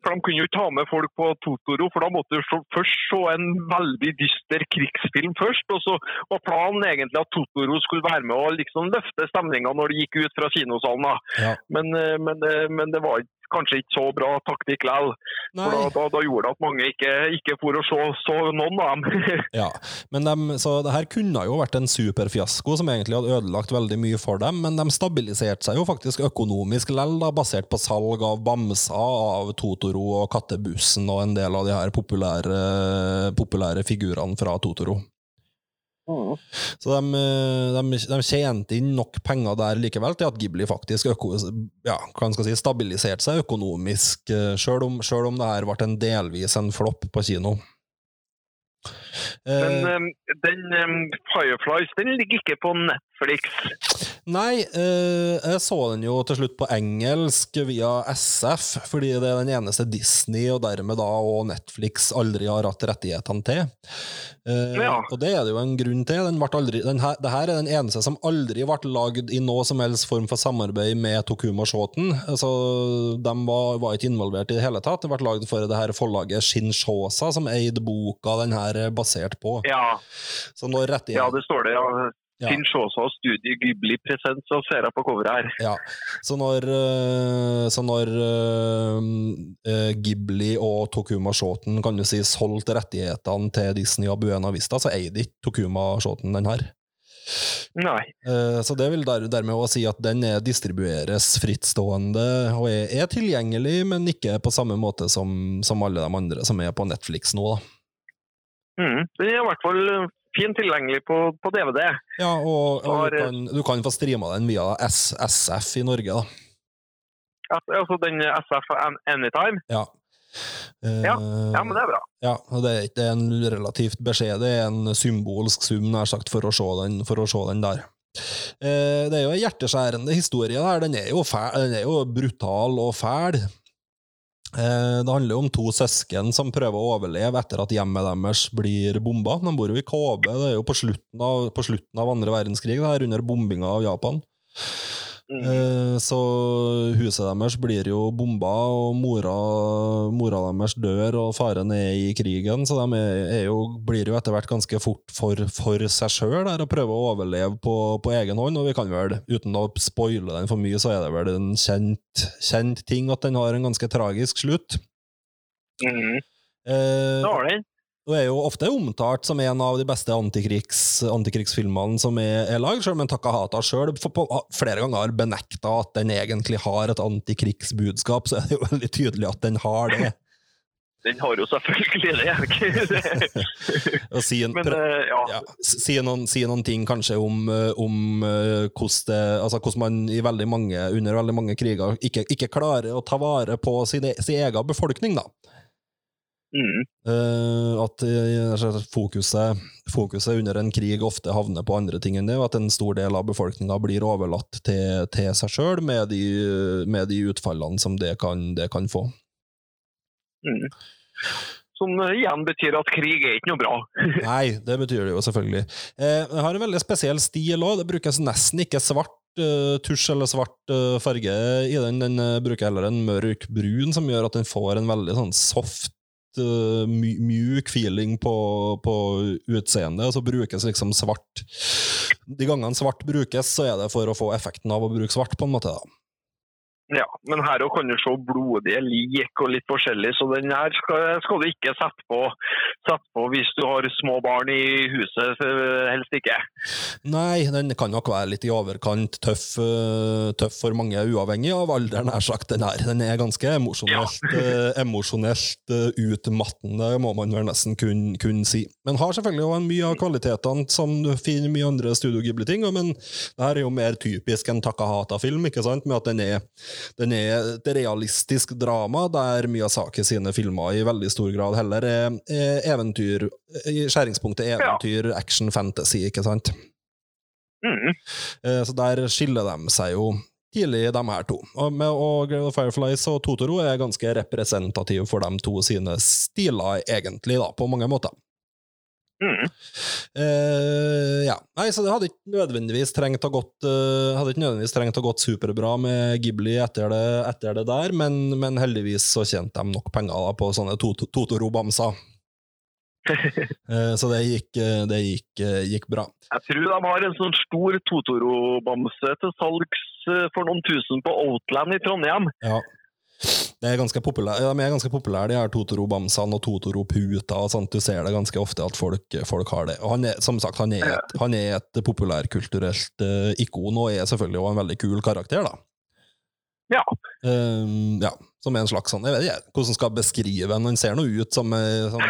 For De kunne jo ikke ta med folk på Totoro, for da måtte du først se en veldig dyster krigsfilm først. Og så var planen egentlig at Totoro skulle være med og liksom løfte stemninga når de gikk ut fra kinosalen. Ja. Men, eh, men, eh, men det var ikke- kanskje ikke så bra taktikk likevel. For da, da, da gjorde det at mange ikke, ikke for å se så noen av dem. Ja, men de, så det her kunne jo vært en superfiasko som egentlig hadde ødelagt veldig mye for dem, men de stabiliserte seg jo faktisk økonomisk lell, da, basert på salg av bamser, av Totoro og Kattebussen og en del av de her populære, populære figurene fra Totoro. Så de, de, de tjente inn nok penger der likevel til at Ghibli faktisk øko, ja, si, stabiliserte seg økonomisk, sjøl selv om, selv om det her ble en delvis en flopp på kino. Men eh, den um, Fireflies den ligger ikke på Netflix. Nei, uh, jeg så den jo til slutt på engelsk via SF, fordi det er den eneste Disney og dermed da og Netflix aldri har hatt rettighetene til. Uh, Ja. Og det er det jo en grunn til. Den ble aldri, den her, det her er den eneste som aldri ble lagd i noe som helst form for samarbeid med Tokuma Shoten. Altså, de var, var ikke involvert i det hele tatt. Det ble lagd for det her forlaget Shinshosa, som eide boka den her er basert på. Ja, Så når ja det står det. ja. Ja. Finn Sjåsa og Studie Ghibli Present, så ser jeg på coveret her. Ja, så når, eh, så når uh, eh, Ghibli og Tokuma Shoten kan du si solgte rettighetene til Disney og Buena Vista, så eide ikke Tokuma Shoten den her. Nei. Eh, Så det vil der, dermed også si at den er distribueres frittstående og er, er tilgjengelig, men ikke på samme måte som, som alle de andre som er på Netflix nå. Da. Mm. Den er i hvert fall eh, fint tilgjengelig på, på DVD. Ja, og, og Har- du, kan, du kan få streama den via SSF SF i Norge, da. Al- Altså den SF Anytime. Ja. Uh, Ja, Ja, men det er bra. Ja, og det er en relativt beskjed, det er en symbolsk sum, nær sagt, for å se den, for å se den der. Uh, det er jo en hjerteskjærende historie der. Den er jo, fæl, den er jo brutal og fæl. Eh, det handler jo om to søsken som prøver å overleve etter at hjemmet deres blir bomba. De bor jo i KB, det er jo på slutten av, på slutten av andre verdenskrig, det her, under bombinga av Japan. Mm. Eh, Så huset deres blir jo bomba, og mora, mora deres dør, og faren er i krigen, så de er, jo, blir jo etter hvert ganske fort for, for seg sjøl og prøver å overleve på, på egen hånd. Og vi kan vel, uten å spoile den for mye, så er det vel en kjent, kjent ting at den har en ganske tragisk slutt. Mm. Eh, den. Og er jo ofte omtalt som en av de beste antikrigs, antikrigsfilmene som er, er lagd, selv om Takahata sjøl flere ganger har benekta at den egentlig har et antikrigsbudskap, så er det jo veldig tydelig at den har det. Den har jo selvfølgelig det. ikke? Og si, en, Men eh, ja. ja, si, noen, si noen ting kanskje om, eh, om uh, hvordan, det, altså hvordan man i veldig mange, under veldig mange kriger ikke, ikke klarer å ta vare på sin, e- sin egen befolkning, da. Mm. Eh, at eh, altså, fokuset, fokuset under en krig ofte havner på andre ting enn det, og at en stor del av befolkninga blir overlatt til, til seg sjøl med, med de utfallene som det kan, det kan få. Mm. Som igjen betyr at krig er ikke noe bra. Nei, det betyr det jo selvfølgelig. Eh, det har en veldig spesiell stil òg. Det brukes nesten ikke svart eh, tusj eller svart farge i den. Den eh, bruker heller en mørk brun, som gjør at den får en veldig sånn soft my mjuk feeling på, på utseendet, og så brukes liksom svart de gangene svart brukes, så er det for å få effekten av å bruke svart, på en måte. da. Ja, men her kan du se blodige lik og litt forskjellig, så den her skal, skal du ikke sette på, sette på hvis du har små barn i huset. eh, Helst ikke. Nei, den kan nok være litt i overkant tøff, eh, tøff for mange, uavhengig av alder, nær sagt. Den her. Den er ganske emosjonelt, ja. emosjonelt eh, utmattende, må man vel nesten kunne kun si. Men har selvfølgelig også mye av kvalitetene som du finner mye andre Studio Ghibli-ting, men det her er jo mer typisk en Takahata-film, ikke sant, med at den er, den er et realistisk drama, der Miyazaki sine filmer i veldig stor grad heller er, er eventyr, i skjæringspunktet eventyr, action, fantasy, ikke sant? Mm. Eh, Så der skiller de seg jo tidlig, de her to. Og, med, og Fireflies og Totoro er ganske representative for de to sine stiler, egentlig, da, på mange måter. Mm. Eh, ja. Nei, så det hadde ikke nødvendigvis trengt å gått uh, Hadde ikke nødvendigvis trengt å gått superbra med Ghibli etter det, etter det der, men, men heldigvis så tjente de nok penger da, på sånne Totoro-bamser. Eh, så det gikk, det gikk, gikk bra. Jeg tror de har en sånn stor Totoro-bamse til salgs for noen tusen på Outland i Trondheim. Ja. Det er ganske populære, ja, de er ganske populære, de her Totoro-bamsene og Totoro-puta og sånt. Du ser det ganske ofte at folk, folk har det. Og han er, som sagt, han er et, han er et populærkulturelt uh, ikon, og er selvfølgelig også en veldig kul karakter, da. Ja. Um, ja, som er en slags sånn Jeg vet ikke hvordan skal jeg beskrive han. Han ser nå ut som en sånn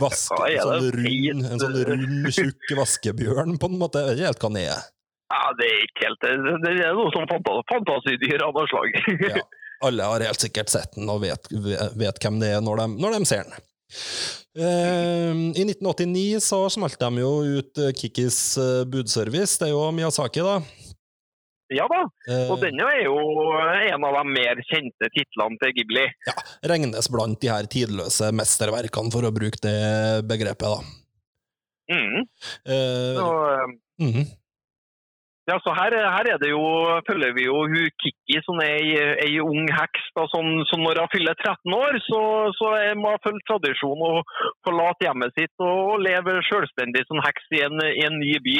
vaske, en sånn rund, en sånn rund, tjukk vaskebjørn, på en måte. Jeg vet ikke helt hva han er. ja, det er ikke helt Det, det er noe sånn fanta- fantasidyr av noe slag. Ja. Alle har helt sikkert sett den og vet, vet hvem det er når de, når de ser den. Uh, I 1989 så smalt de jo ut Kikkis Kikis eh, budservice. Det er jo Miyazaki, da. ja da. Eh, Og denne er jo en av de mer kjente titlene til Ghibli. Ja, regnes blant de her tidløse mesterverkene, for å bruke det begrepet, da. Mm. Eh, Og, mm. mhm. Ja, så her, her er det jo, følger vi jo hun Kikki, som er ei, ei ung heks. da, som, som Når hun fyller 13 år, så, så må hun følge tradisjonen og forlate hjemmet sitt og, leve selvstendig som heks i en, i en ny by.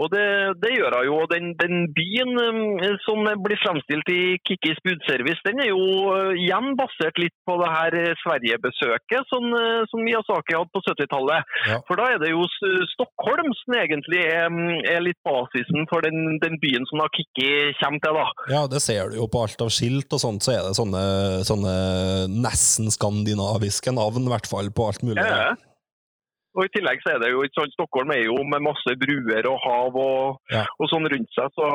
Og Det, det gjør hun jo. Den, den byen eh, som blir fremstilt i Kikkis budservice, den er jo eh, igjen basert litt på det her eh, Sverige-besøket som, eh, som Miyazaki hadde på 70-tallet. Ja. For da er det jo Stockholm som egentlig er, er litt basisen for den, den byen som da Kikki kommer til. da. Ja, det ser du jo på alt av skilt og sånt, så er det sånne, sånne nesten skandinaviske navn, i hvert fall, på alt mulig. Ja. Og I tillegg så er det jo sånn, Stockholm er jo med masse bruer og hav og, Ja. og sånn rundt seg, så,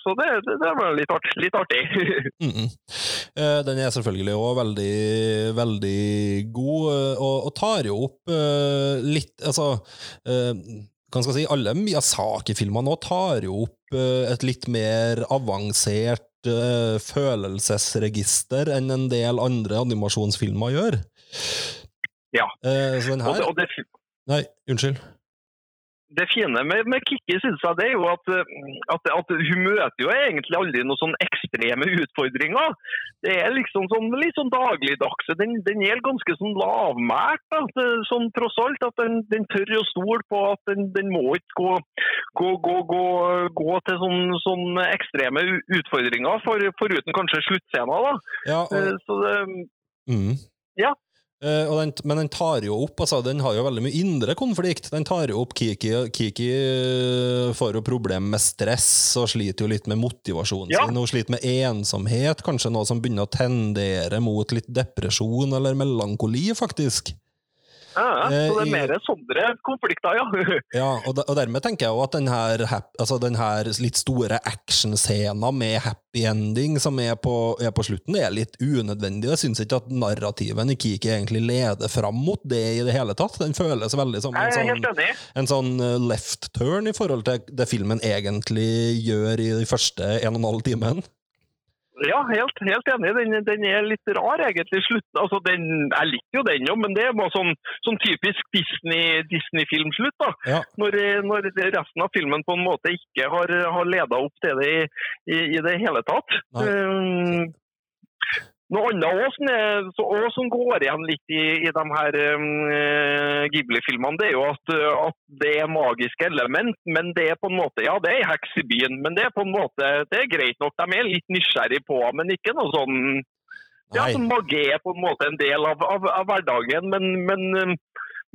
så det, det, det var litt, art, litt artig. mm Eh, Den er selvfølgelig òg veldig, veldig god, eh, og, og tar jo opp eh, litt Altså, eh, hva skal jeg si, alle Miyazaki-filmer nå tar jo opp eh, et litt mer avansert eh, følelsesregister enn en del andre animasjonsfilmer gjør. Ja. Eh, så den Og det, og det, Nei, unnskyld. Det fine med, med Kikki synes jeg det er jo at, eh, at, at hun møter jo egentlig aldri noen sånn ekstreme utfordringer. Det er liksom sånn, litt sånn dagligdagse. Den, den er ganske sånn lavmælt, da, det, sånn tross alt. At den, den tør å stole på at den, den må ikke gå, gå, gå, gå, gå til sånn, sånn ekstreme utfordringer, for, foruten kanskje sluttscenen. da. Ja, og, Eh, Så det, Mm. Ja. Og den, men den tar jo opp altså, Den har jo veldig mye indre konflikt. Den tar jo opp Kiki. Kiki eh, får jo problemer med stress og sliter jo litt med motivasjonen Ja. sin. Hun sliter med ensomhet, kanskje noe som begynner å tendere mot litt depresjon eller melankoli, faktisk. Ja, så det Eh, er mer sånne konflikter, ja. Ja, og, de, og dermed tenker jeg jo at den her, altså den her litt store actionscenen med happy ending som er på, er på slutten, er litt unødvendig. Jeg syns ikke at narrativen i Kiki egentlig leder fram mot det i det hele tatt. Den føles veldig som en sånn, en sånn eh, left turn i forhold til det filmen egentlig gjør i de første en og en halv timen. Ja, helt, helt enig. Den, den er litt rar, egentlig. Slutt, altså, den, jeg liker jo den jo, men det er bare sånn, sånn typisk Disney- Disney-filmslutt. da. Ja. Når, når resten av filmen på en måte ikke har, har leda opp til det i, i, i det hele tatt. Um, noe annet også som, også som går igjen litt i, i de her um, eh, Ghibli-filmene, det er jo at, uh, at det er magiske element. Men det er på en måte, ja, det er heks i byen, men det er på en måte, det er greit nok. De er litt nysgjerrig på, men ikke noe sånn ja, så Magi er på en måte en del av, av, av hverdagen, men, men,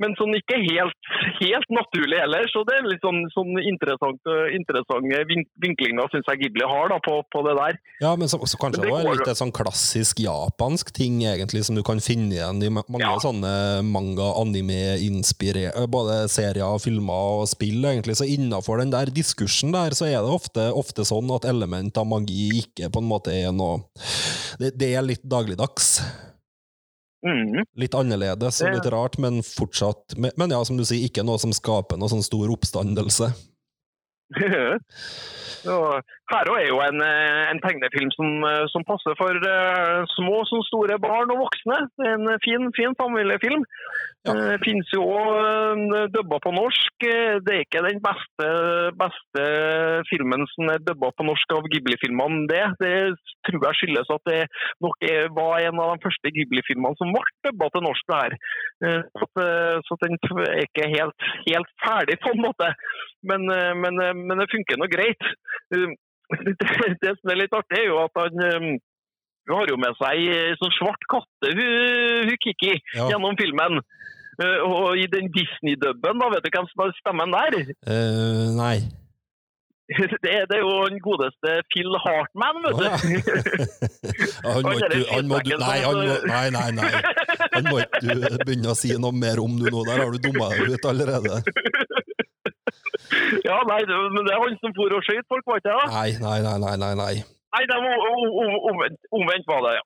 men sånn ikke helt, helt naturlig heller. Så det er litt sånn, sånn interessant, interessante vink, vinklinger synes jeg Ghibli har da, på, på det der. Ja, men så, så kanskje det var litt et sånn klassisk japansk ting, egentlig, som du kan finne igjen i mange Ja. sånne manga, anime-inspirerte Både serier, filmer og spill, egentlig. Så innafor den der diskursen der, så er det ofte, ofte sånn at element av magi ikke på en måte er noe Det, det er litt dagligdags. Mhm. Litt annerledes og litt rart, men fortsatt Men men ja, som du sier, ikke noe som skaper noe sånn stor oppstandelse. Her også er jo en, eh, en tegnefilm som, eh, som passer for uh, små som store barn og voksne. En fin, fin familiefilm. Ja. Det finnes jo òg dubba på norsk. Det er ikke den beste, beste filmen som er dubba på norsk av Ghibli-filmene. Det, det tror jeg skyldes at det nok var en av de første Ghibli-filmene som ble dubba til norsk. det her. Så, så den er ikke helt, helt ferdig, på en måte. Men, men, men det funker nå greit. Eh, Det, som er litt artig, er jo at han eh, hun har jo med seg ei sånn svart katte, hun, hun Kikki, Ja. gjennom filmen. Eh, Og i den Disney-dubben, da vet du hvem som har stemmen der? Uh, nei. Det er, det er jo den godeste Phil Hartman, vet du. Oh, Ja, han må ikke nei, han må, nei, nei, nei. Han må ikke begynne å si noe mer om du nå. Der har du dumma deg ut allerede. Ja, nei, det, men det er han som for og skjøt folk, var ikke det? Nei, nei, nei, nei, nei. nei. Nei, det var omvendt, omvendt var det, ja.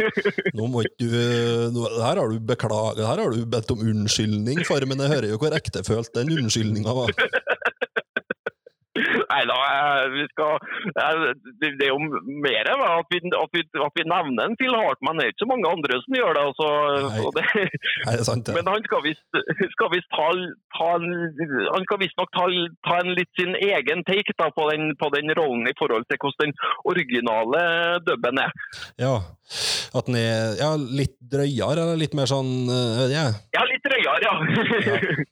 Nå må ikke du Her har du beklaget, her har du bedt om unnskyldning for, men jeg hører jo hvor ektefølt den unnskyldninga var. Nei da, eh, vi skal eh, Det er jo mer at vi, at, vi, at vi nevner en Phil Hartman. Det er ikke så mange andre som gjør det. Altså, det Nei, det sant, ja. men han skal visst ta, ta Han skal visstnok ta, ta en litt sin egen take da, på, den, på den rollen i forhold til hvordan den originale dubben er. Ja. At den er ja, litt drøyere, eller litt mer sånn uh, ja. Ja, litt drøyere, ja. Ja.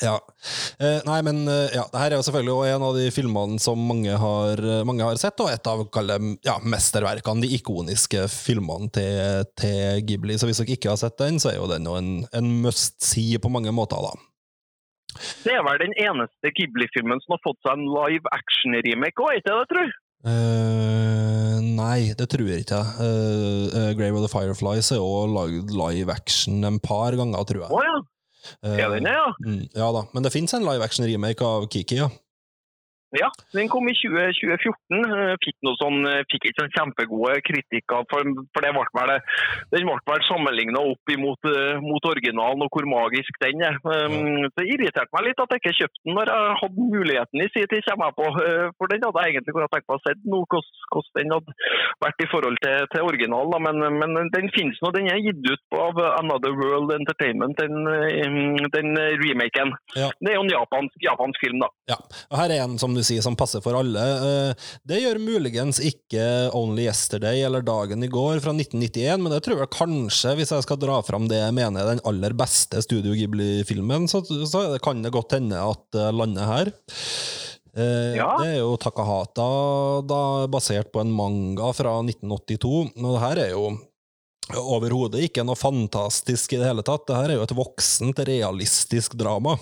Eh, nei, men eh, ja, det her er jo selvfølgelig også en av de filmene som mange har, eh, mange har sett, og et av kalle, ja, mesterverkene, de ikoniske filmene til, til Ghibli. Så hvis dere ikke har sett den, så er jo den jo en, en must-see på mange måter, da. Det er vel den eneste Ghibli-filmen som har fått seg en live action-remake òg, ikke det, tror jeg? Uh, nei, det tror jeg ikke. Uh, Grave of the Fireflies er jo lagd live action en par ganger, tror jeg. Oh, ja. Eh, Ja, den er, ja. mm, ja da, men det fins en live action-remake av Kiki, ja. Ja, den kom i 20, 2014. eh, Fikk, noe sånn, eh, fikk ikke sånn kjempegode kritikker, for, for det ble vel, den ble vel sammenligna opp imot, eh, mot originalen og hvor magisk den er. Um, Det irriterte meg litt at jeg ikke kjøpte den når jeg hadde muligheten i sin tid, kommer jeg på. For den hadde jeg egentlig kunnet tenke meg å se nå, hvordan, den hadde vært i forhold til, til originalen. Men, men den finnes nå, den er gitt ut av Another World Entertainment, den, den remaken. Ja. Det er jo en japansk, japansk film, da. Ja, og her er en som du sier som passer for alle. Eh, Det gjør muligens ikke Only Yesterday eller Dagen i går fra 1991, men det tror jeg kanskje, hvis jeg skal dra fram det jeg mener er den aller beste Studio Ghibli-filmen, så, så kan det godt hende at det lander her. Eh, Ja. Det er jo Takahata, da, basert på en manga fra 1982. Og det her er jo overhodet ikke noe fantastisk i det hele tatt. Det her er jo et voksent, realistisk drama.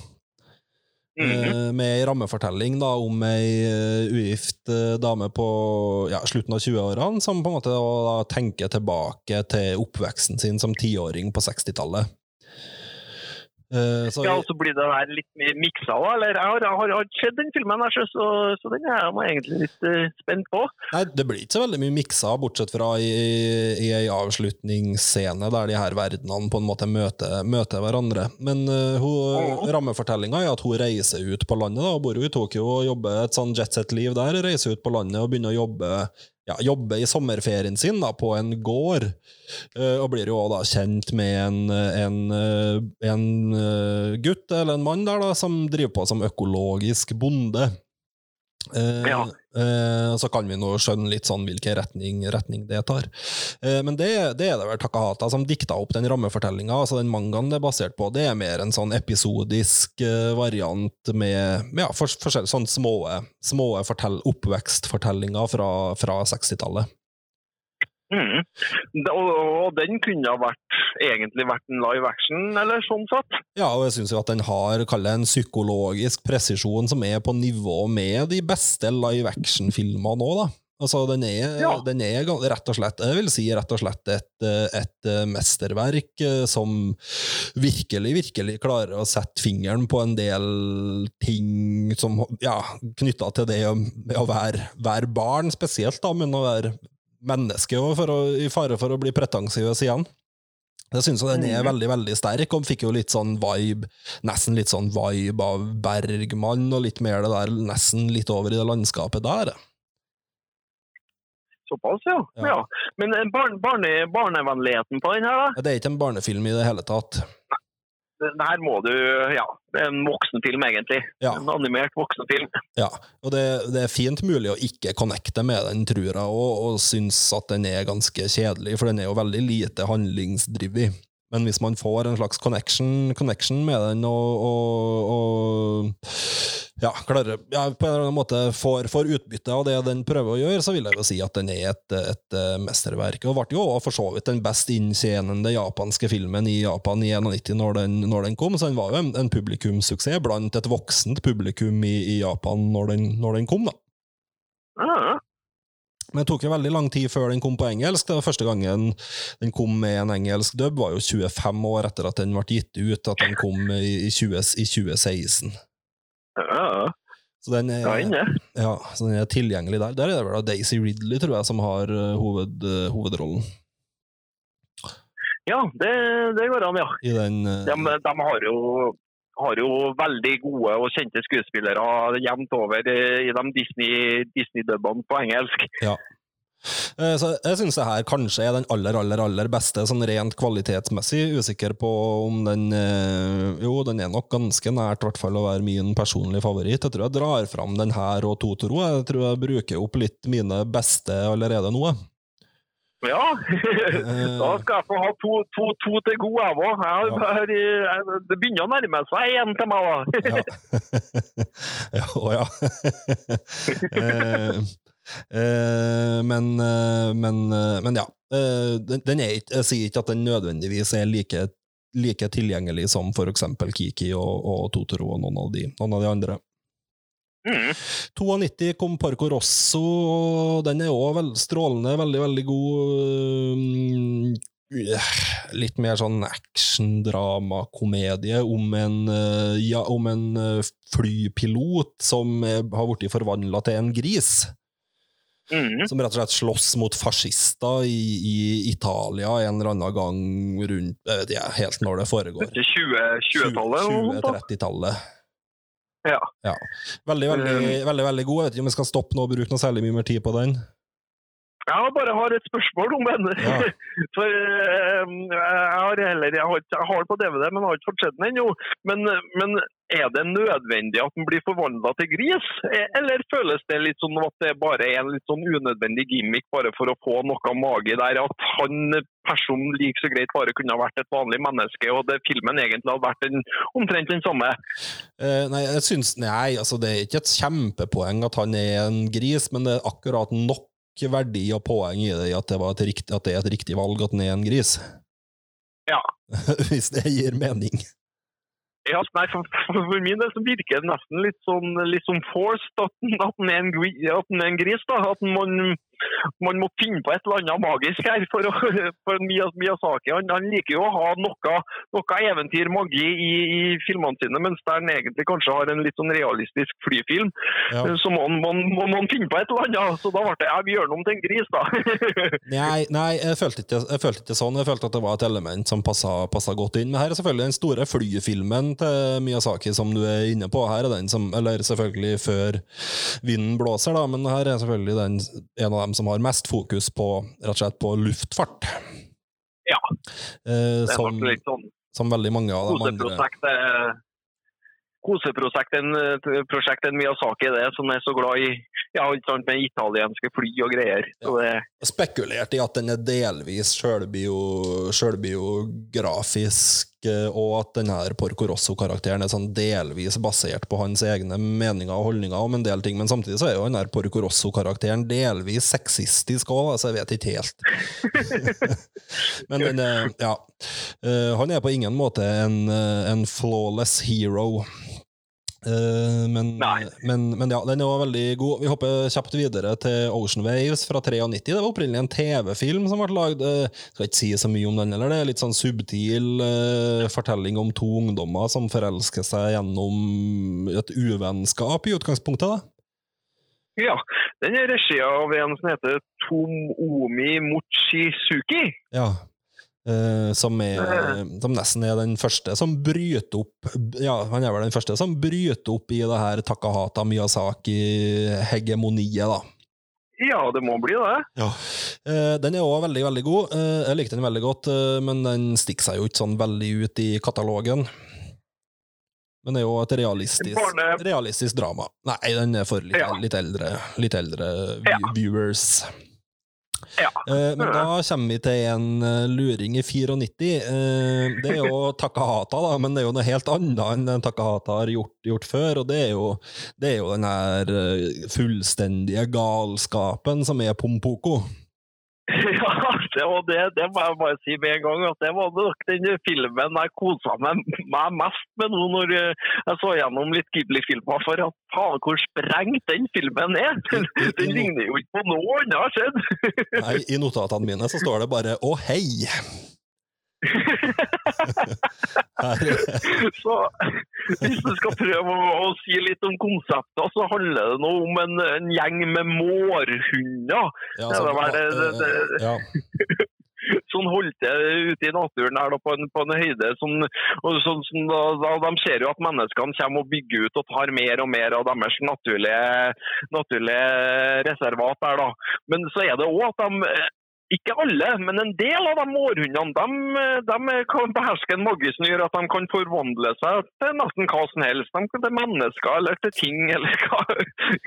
Eh, Med ei rammefortelling da, om ei eh, ugift eh, dame på ja, slutten av 20-årene, som på en måte da, tenker tilbake til oppveksten sin som tiåring på 60-tallet. Eh, så, Ja, og så blir det der litt mer miksa, òg, Eller jeg har, jeg har, jeg har sett den filmen, her, så, så, den er jeg egentlig litt uh, spent på. Nei, det blir ikke så veldig mye miksa, bortsett fra i, i ei avslutningsscene der de her verdenene på en måte møter, møter hverandre. Men uh, hun, rammefortellinga er at hun reiser ut på landet, da, hun bor jo i Tokyo og jobber et sånn jetset-liv der, reiser ut på landet og begynner å jobbe ja, jobbe i sommerferien sin da, på en gård, eh, og blir jo da kjent med en, en, eh, en eh, gutt eller en mann der da, som driver på som økologisk bonde. Eh, Ja. eh, så kan vi nå skjønne litt sånn hvilken retning, retning det tar. Eh, men det, det er det vel Takahata som dikta opp den rammefortellinga. Altså den mangaen det er basert på, det er mer en sånn episodisk eh, variant med, med ja, for, forskjell, sånn små, små oppvekstfortellinger fra, fra 60-tallet. Mm. Og, og den kunne ha vært, egentlig vært en live action, eller sånn sett. Ja, og jeg syns at den har det en psykologisk presisjon som er på nivå med de beste live action-filmene nå, da. Altså, den er, Ja. den er rett og slett, jeg vil si rett og slett et, et eh, mesterverk eh, som virkelig, virkelig klarer å sette fingeren på en del ting som, ja, knytta til det å være, være barn spesielt, da, men å være menneske for å, i fare for å bli pretensiøs igjen. Jeg syns den er veldig veldig sterk, og fikk jo litt sånn vibe, nesten litt sånn vibe av Bergman, og litt mer det der, nesten litt over i det landskapet der. Såpass, ja. Ja. ja. Men eh, barn, barne, barnevennligheten på den her, da? Det er ikke en barnefilm i det hele tatt. Det her må du Ja, det er en voksenfilm, egentlig. Ja. En animert voksenfilm. Ja, og det, det er fint mulig å ikke connecte med den, tror jeg, og, og synes at den er ganske kjedelig, for den er jo veldig lite handlingsdrivig. Men hvis man får en slags connection, connection med den, og, og, og ja, klarer, ja, på en eller annen måte får, får utbytte av det den prøver å gjøre, så vil jeg jo si at den er et, et, eh, mesterverk. Og ble jo for så vidt den best inntjenende japanske filmen i Japan i 91 når den, når den kom, så den var jo en, en publikumssuksess blant et voksent publikum i, i Japan når den, når den kom, da. Ja. Men det tok jo veldig lang tid før den kom på engelsk. Det var Første gangen den kom med en engelsk dub, var jo 25 år etter at den ble gitt ut, at den kom i, i, 20, i 2016. ja. Så den er, Ja, så den er tilgjengelig der. Der er det vel da Daisy Ridley, tror jeg, som har eh, hoved, eh, hovedrollen Ja, det, det går an, ja. i den. eh, De, de har, jo, har jo veldig gode og kjente skuespillere jevnt over eh, i de Disney- Disney-dubbene på engelsk. Ja. Så jeg syns det her kanskje er den aller, aller aller beste, sånn rent kvalitetsmessig. Usikker på om den eh, Jo, den er nok ganske nært hvert fall å være min personlige favoritt. Jeg tror jeg drar fram den her og Totoro. Jeg tror jeg bruker opp litt mine beste allerede nå. Ja, da skal jeg få ha to, to, to til gode, jeg òg. Det begynner å nærme seg en til meg, da. Ja. ja, å ja. eh, eh, men, eh, men, eh, men ja. Eh, den, den er jeg sier ikke at den nødvendigvis er like, like tilgjengelig som eksempel Kiki og, og Totoro og noen av de, noen av de andre. Mm. 92 kom Porco Rosso, og den er òg vel, strålende, veldig, veldig god. Um, eh, litt mer sånn action-drama-komedie om en, eh, ja, om en eh, flypilot som er, har blitt forvandla til en gris. Mm. Som rett og slett slåss mot fascister i, i, Italia en eller annen gang rundt Jeg vet ikke helt når det foregår. 20-tallet? 20, 20, 20 30-tallet. Ja. ja. Veldig, veldig, eh. veldig, veldig god. Jeg vet ikke om jeg skal stoppe nå og bruke noe særlig mye mer tid på den. Jeg bare har et spørsmål om den. Ja. For eh, jeg har heller jeg har, jeg har på DVD, men har ikke fått sett den ennå. Men, men er det nødvendig at den blir forvandla til gris? Eh, Eller føles det litt sånn at det bare er en litt sånn unødvendig gimmick bare for å få noe mage der? At han personen like så greit bare kunne ha vært et vanlig menneske, og det filmen egentlig hadde vært den, omtrent den samme? Uh, nei, jeg synes, Nei, altså, det er ikke et kjempepoeng at han er en gris, men det er akkurat nok verdi og poeng i det at det, var et rikt, at det er et riktig valg at han er en gris. Ja. Hvis det gir mening. Ja, nei, for, for min del så virker det nesten litt sånn, litt sånn forced at, at, er en gris. da, At man, man må finne på et eller annet magisk her. For, for Miyaz- Miyazaki han, han liker jo å ha noe, noe eventyr, magi, i, i filmene sine, mens der han egentlig kanskje har en litt sånn realistisk flyfilm. Ja. Så må man, man, må man finne på et eller annet. Så da ble det ja, vi gjør noe om til en gris, da. Nei, nei jeg, følte ikke, jeg følte ikke sånn. Jeg følte at det var et element som passa, godt inn. Men her er selvfølgelig den store flyfilmen til Miyazaki som du er inne på. Her er den som, eller selvfølgelig før vinden blåser, da, men her er selvfølgelig den, en av dem som har mest fokus på, rett og slett på luftfart. Ja. Eh, Det som, litt sånn som veldig mange av de andre. koseprosjekt. eh, koseprosjekt enn eh, prosjekt enn Miyazaki, det, som er så glad i ja, sant, med italienske fly og greier. Ja. det, Spekulert i at den er delvis sjølbio, sjølbiografisk, og at denne Porco Rosso-karakteren er sånn delvis basert på hans egne meninger og holdninger om en del ting, men samtidig så er jo denne Porco Rosso-karakteren delvis sexistisk òg, så jeg vet ikke helt. men den ja. Eh, han er på ingen måte en, eh, en flawless hero. Eh, men, men, men ja, den er også veldig god. Vi hopper kjapt videre til Ocean Waves fra 93. Det var opprinnelig en TV-film som ble lagd. Eh, skal ikke si så mye om den, eller det er litt sånn subtil eh, fortelling om to ungdommer som forelsker seg gjennom et uvennskap i utgangspunktet. da. ja, den er regi av en som heter Tomomi Mochizuki. Ja. Eh, som, er, som nesten er den første som bryter opp Ja, han er vel den første som bryter opp i det her Takahata Miyazaki-hegemoniet, da. Ja, det må bli det. Ja. Eh, den er òg veldig, veldig god. Eh, jeg likte den veldig godt, men den stikker seg jo ikke sånn veldig ut i katalogen. Men det er jo et realistisk, Barne- realistisk drama. Nei, den er for litt, Ja. litt eldre, litt eldre Ja. viewers. Ja. Eh, men da kommer vi til en eh, luring i 94. Eh, det er jo Takahata, da, men det er jo noe helt annet enn Takahata har gjort, gjort før. Og det er jo, det er jo den her fullstendige galskapen som er Pompoko. Det, og det, det må jeg bare si med en gang. at Det var nok den filmen jeg kosa meg, meg mest med nå når eh, jeg så gjennom litt Ghibli-filmer. For at faen, hvor sprengt den filmen er! Den ligner jo ikke på noe annet jeg har sett. Nei, I notatene mine så står det bare 'Å, hei'. Så hvis du skal prøve å, å si litt om konseptet, så handler det nå om en, en gjeng med mårhunder. ja, Ja, det det- det- det- ja, som holdt til ute i naturen her da, på, en, på en høyde. Sånn, sånn som da, da, de ser jo at menneskene kommer og bygger ut og tar mer og mer av deres naturlige, naturlige reservat. der da. Men så er det òg at de eh, ikke alle, men en del av de mårhundene de, de kan beherske en magi som gjør at de kan forvandle seg til nesten hva som helst. De kan til mennesker eller til ting. eller hva.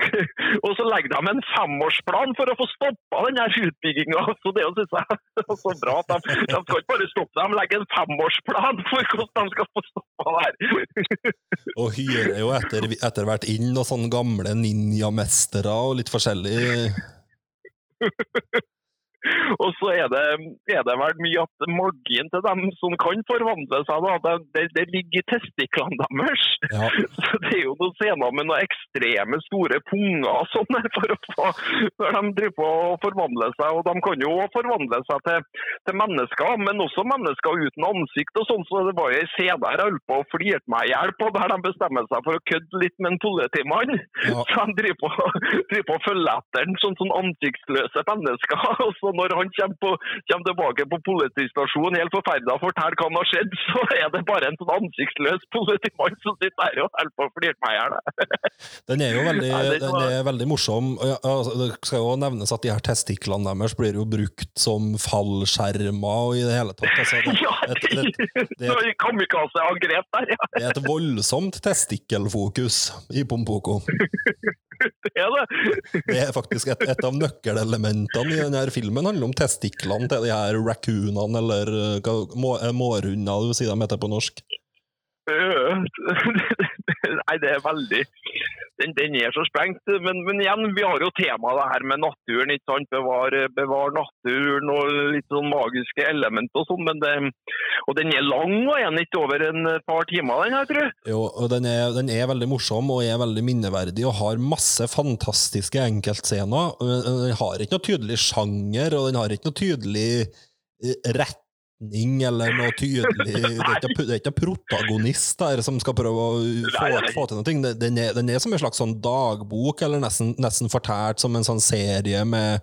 Og så legger de en femårsplan for å få stoppa denne utbygginga. Så det synes jeg er så bra. at De, de skal ikke bare stoppe de legger en femårsplan for hvordan de skal få stoppa det her. og hyrer jo etter, etter hvert inn noen sånne gamle ninjamestere og litt forskjellig. Og så er det, er det vel mye at magien til dem som kan forvandle seg, da, det, det, ligger i testiklene deres. Ja. Så det er jo noen scener med noen ekstreme store punger og sånn for å få, når de driver på å forvandle seg. Og de kan jo forvandle seg til, til mennesker, men også mennesker uten ansikt og sånn. Så det var jo ei scene jeg holdt på å flirte meg i hjel på, der de bestemmer seg for å kødde litt med en politimann. Ja. Så de driver på, driver på å følge etter ham som sånn ansiktsløse mennesker. Og så når han kommer, på, kommer tilbake på politistasjonen helt forferda og forteller hva som har skjedd, så er det bare en sånn ansiktsløs politimann som sitter der og holder på å flire meg i hjel. Den er jo veldig, den den er veldig morsom. Ja, altså, det skal jo nevnes at de her testiklene deres blir jo brukt som fallskjermer og i det hele tatt. Altså, det, Ja, et, et, det, det kamikaze-angrep der, ja. det er et voldsomt testikkelfokus i Pompoko. Det er det. Det er faktisk et, et av nøkkelelementene i denne filmen. Handler om testiklene til de her raccoonene, eller eh, må, eh, mårhunder, du sier de heter på norsk. Øh, Nei, det er veldig Den, den er så sprengt. Men, men igjen, vi har jo temaet det her med naturen. ikke sant? Bevar, bevar naturen og litt sånn magiske elementer og sånn. Og den er lang og er ikke over en par timer, den her, tror jeg. Jo, og den er, den er veldig morsom og er veldig minneverdig og har masse fantastiske enkeltscener. Den har ikke noe tydelig sjanger, og den har ikke noe tydelig eh, retning eller noe tydelig Det er ikke, det er ikke protagonister som skal prøve å få, få til noe. Den er, den er som en slags sånn dagbok, eller nesten, nesten fortært som en sånn serie med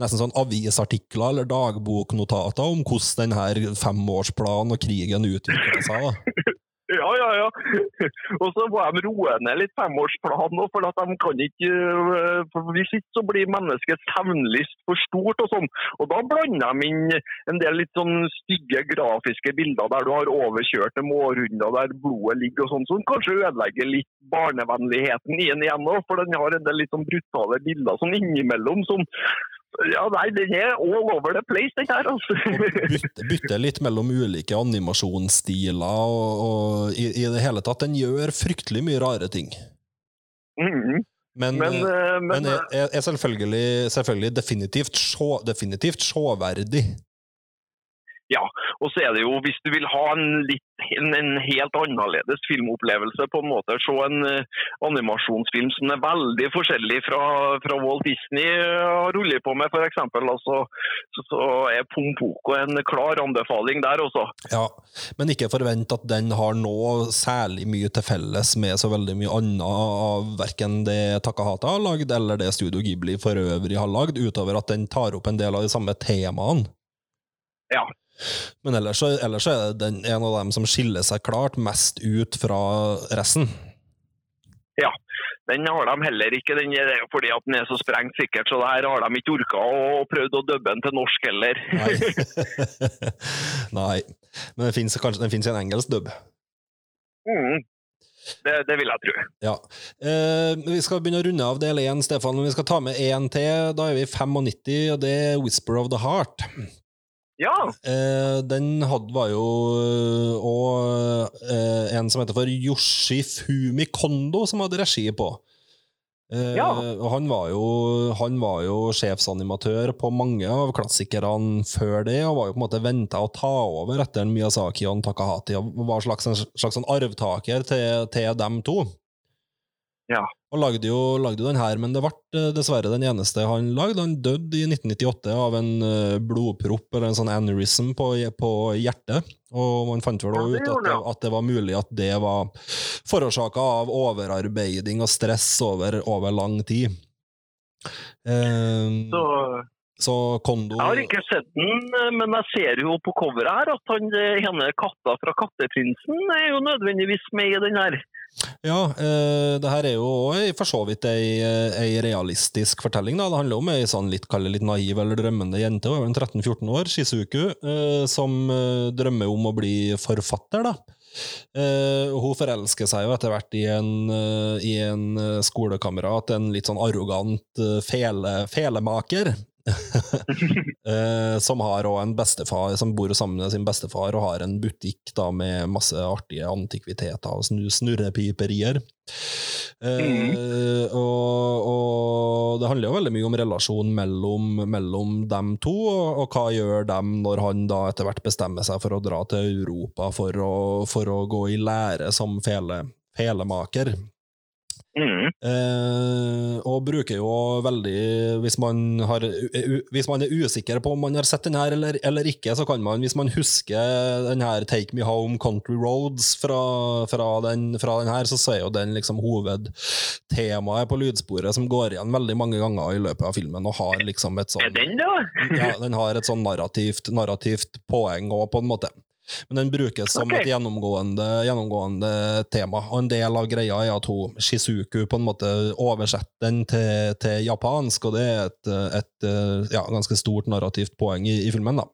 nesten sånn avisartikler eller dagboknotater om hvordan den her femårsplanen og krigen utvikler seg. da. Ja, ja, ja. Og så må de roe ned litt femårsplan nå, for at de kan ikke øh, for Hvis ikke så blir menneskets hevnlyst for stort og sånn. Og da blander de inn en del litt sånn stygge grafiske bilder der du har overkjørte mårhunder der blodet ligger og sånn, som kanskje ødelegger litt barnevennligheten i den igjen òg. For den har en del litt sånn brutale bilder sånn innimellom som Ja, nei, den er all over the place, den her, altså. Bytte, bytte litt mellom ulike animasjonsstiler, og, og i, i det hele tatt. Den gjør fryktelig mye rare ting. Mhm. Men, Men, eh, øh, men men er, er- selvfølgelig, selvfølgelig definitivt, show, definitivt sjåverdig. Og så er det jo, hvis du vil ha en, litt, en, en helt annerledes filmopplevelse, på en måte, se en uh, animasjonsfilm som er veldig forskjellig fra, fra Walt Disney eh, ruller rullet på med, f.eks. Altså, så, så er Pompoko en klar anbefaling der også. Ja, men ikke forvent at den har nå særlig mye til felles med så veldig mye annet av verken det Takahata har lagd, eller det Studio Ghibli for øvrig har lagd, utover at den tar opp en del av de samme temaene. Ja. Men ellers, så- ellers er er den en av dem som skiller seg klart mest ut fra resten. Ja, Den har de heller ikke, den er fordi at den er så sprengt sikkert, så det her har de ikke orka å prøvd å dubbe den til norsk heller. Nei. Nei. Men den finnes kanskje den finnes en engelsk dubb. Mm. Det, det vil jeg tro. Ja. Eh, vi skal begynne å runde av del én, Stefan, men vi skal ta med én til. Da er vi 95, og det er Whisper of the Heart. Ja, Eh, den hadde, var jo òg eh, en som heter for Yoshifumi Kondo, som hadde regi på. Eh, Ja. og han var, jo, han var jo sjefsanimatør på mange av klassikerne før det, og var jo på en måte venta å ta over etter Miyazaki og Takahati, og var slags, en slags sånn arvtaker til, til dem to. Ja. Og lagde jo, lagde jo den her, men det ble eh, dessverre den eneste han lagde. Han døde i 1998 av en eh, blodpropp eller en sånn aneurysm på, på hjertet. Og man fant vel også ut at det, at det var mulig at det var forårsaka av overarbeiding og stress over, over lang tid. Eh, så så Kondo Jeg har ikke sett den, men jeg ser jo på coveret her at han eh, ene katta fra Katteprinsen er jo nødvendigvis med i den her. Ja, eh, det her er jo for så vidt ei, eh, ei realistisk fortelling. Da. Det handler om ei sånn litt, litt naiv eller drømmende jente, hun er vel 13-14 år, Shizuku, eh, som drømmer om å bli forfatter. da. Uh, hun forelsker seg jo etter hvert i en, uh, i en skolekamerat, en litt sånn arrogant uh, fele, felemaker. eh, som har også en bestefar som bor sammen med sin bestefar og har en butikk da med masse artige antikviteter og snu- snurrepiperier. Eh, og, og det handler jo veldig mye om relasjonen mellom, mellom dem to, og, og hva gjør dem når han da etter hvert bestemmer seg for å dra til Europa for å, for å gå i lære som fele, felemaker. Mm. Eh, og bruker jo veldig hvis man, har, hvis man er usikker på om man har sett den her eller, eller ikke, så kan man, hvis man husker den her Take Me Home Country Roads fra, fra, den, fra den her, så er jo den liksom hovedtemaet på lydsporet som går igjen veldig mange ganger i løpet av filmen, og har liksom et den, da? ja, den har et sånn narrativt, narrativt poeng òg, på en måte. Men den brukes som okay. et gjennomgående, gjennomgående tema. Og en del av greia er at hun, Shizuku på en måte oversetter den til, til japansk, og det er et, et ja, ganske stort narrativt poeng i, i filmen. da.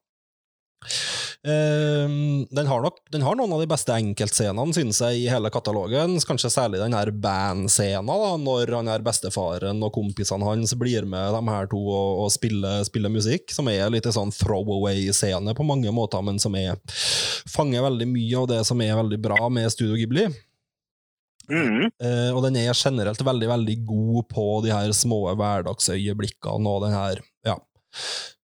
Ehm, den, har nok, den har noen av de beste enkeltscenene, synes jeg, i hele katalogen. Kanskje særlig den her bandscenen, da, når han her bestefaren og kompisene hans blir med de her to og, og spiller, spiller musikk, som er litt sånn throwaway-scene på mange måter, men som er, fanger veldig mye av det som er veldig bra med Studio Ghibli. Mm. Uh, og den er generelt veldig, veldig god på de her små hverdagsøyeblikkene og den her, ja.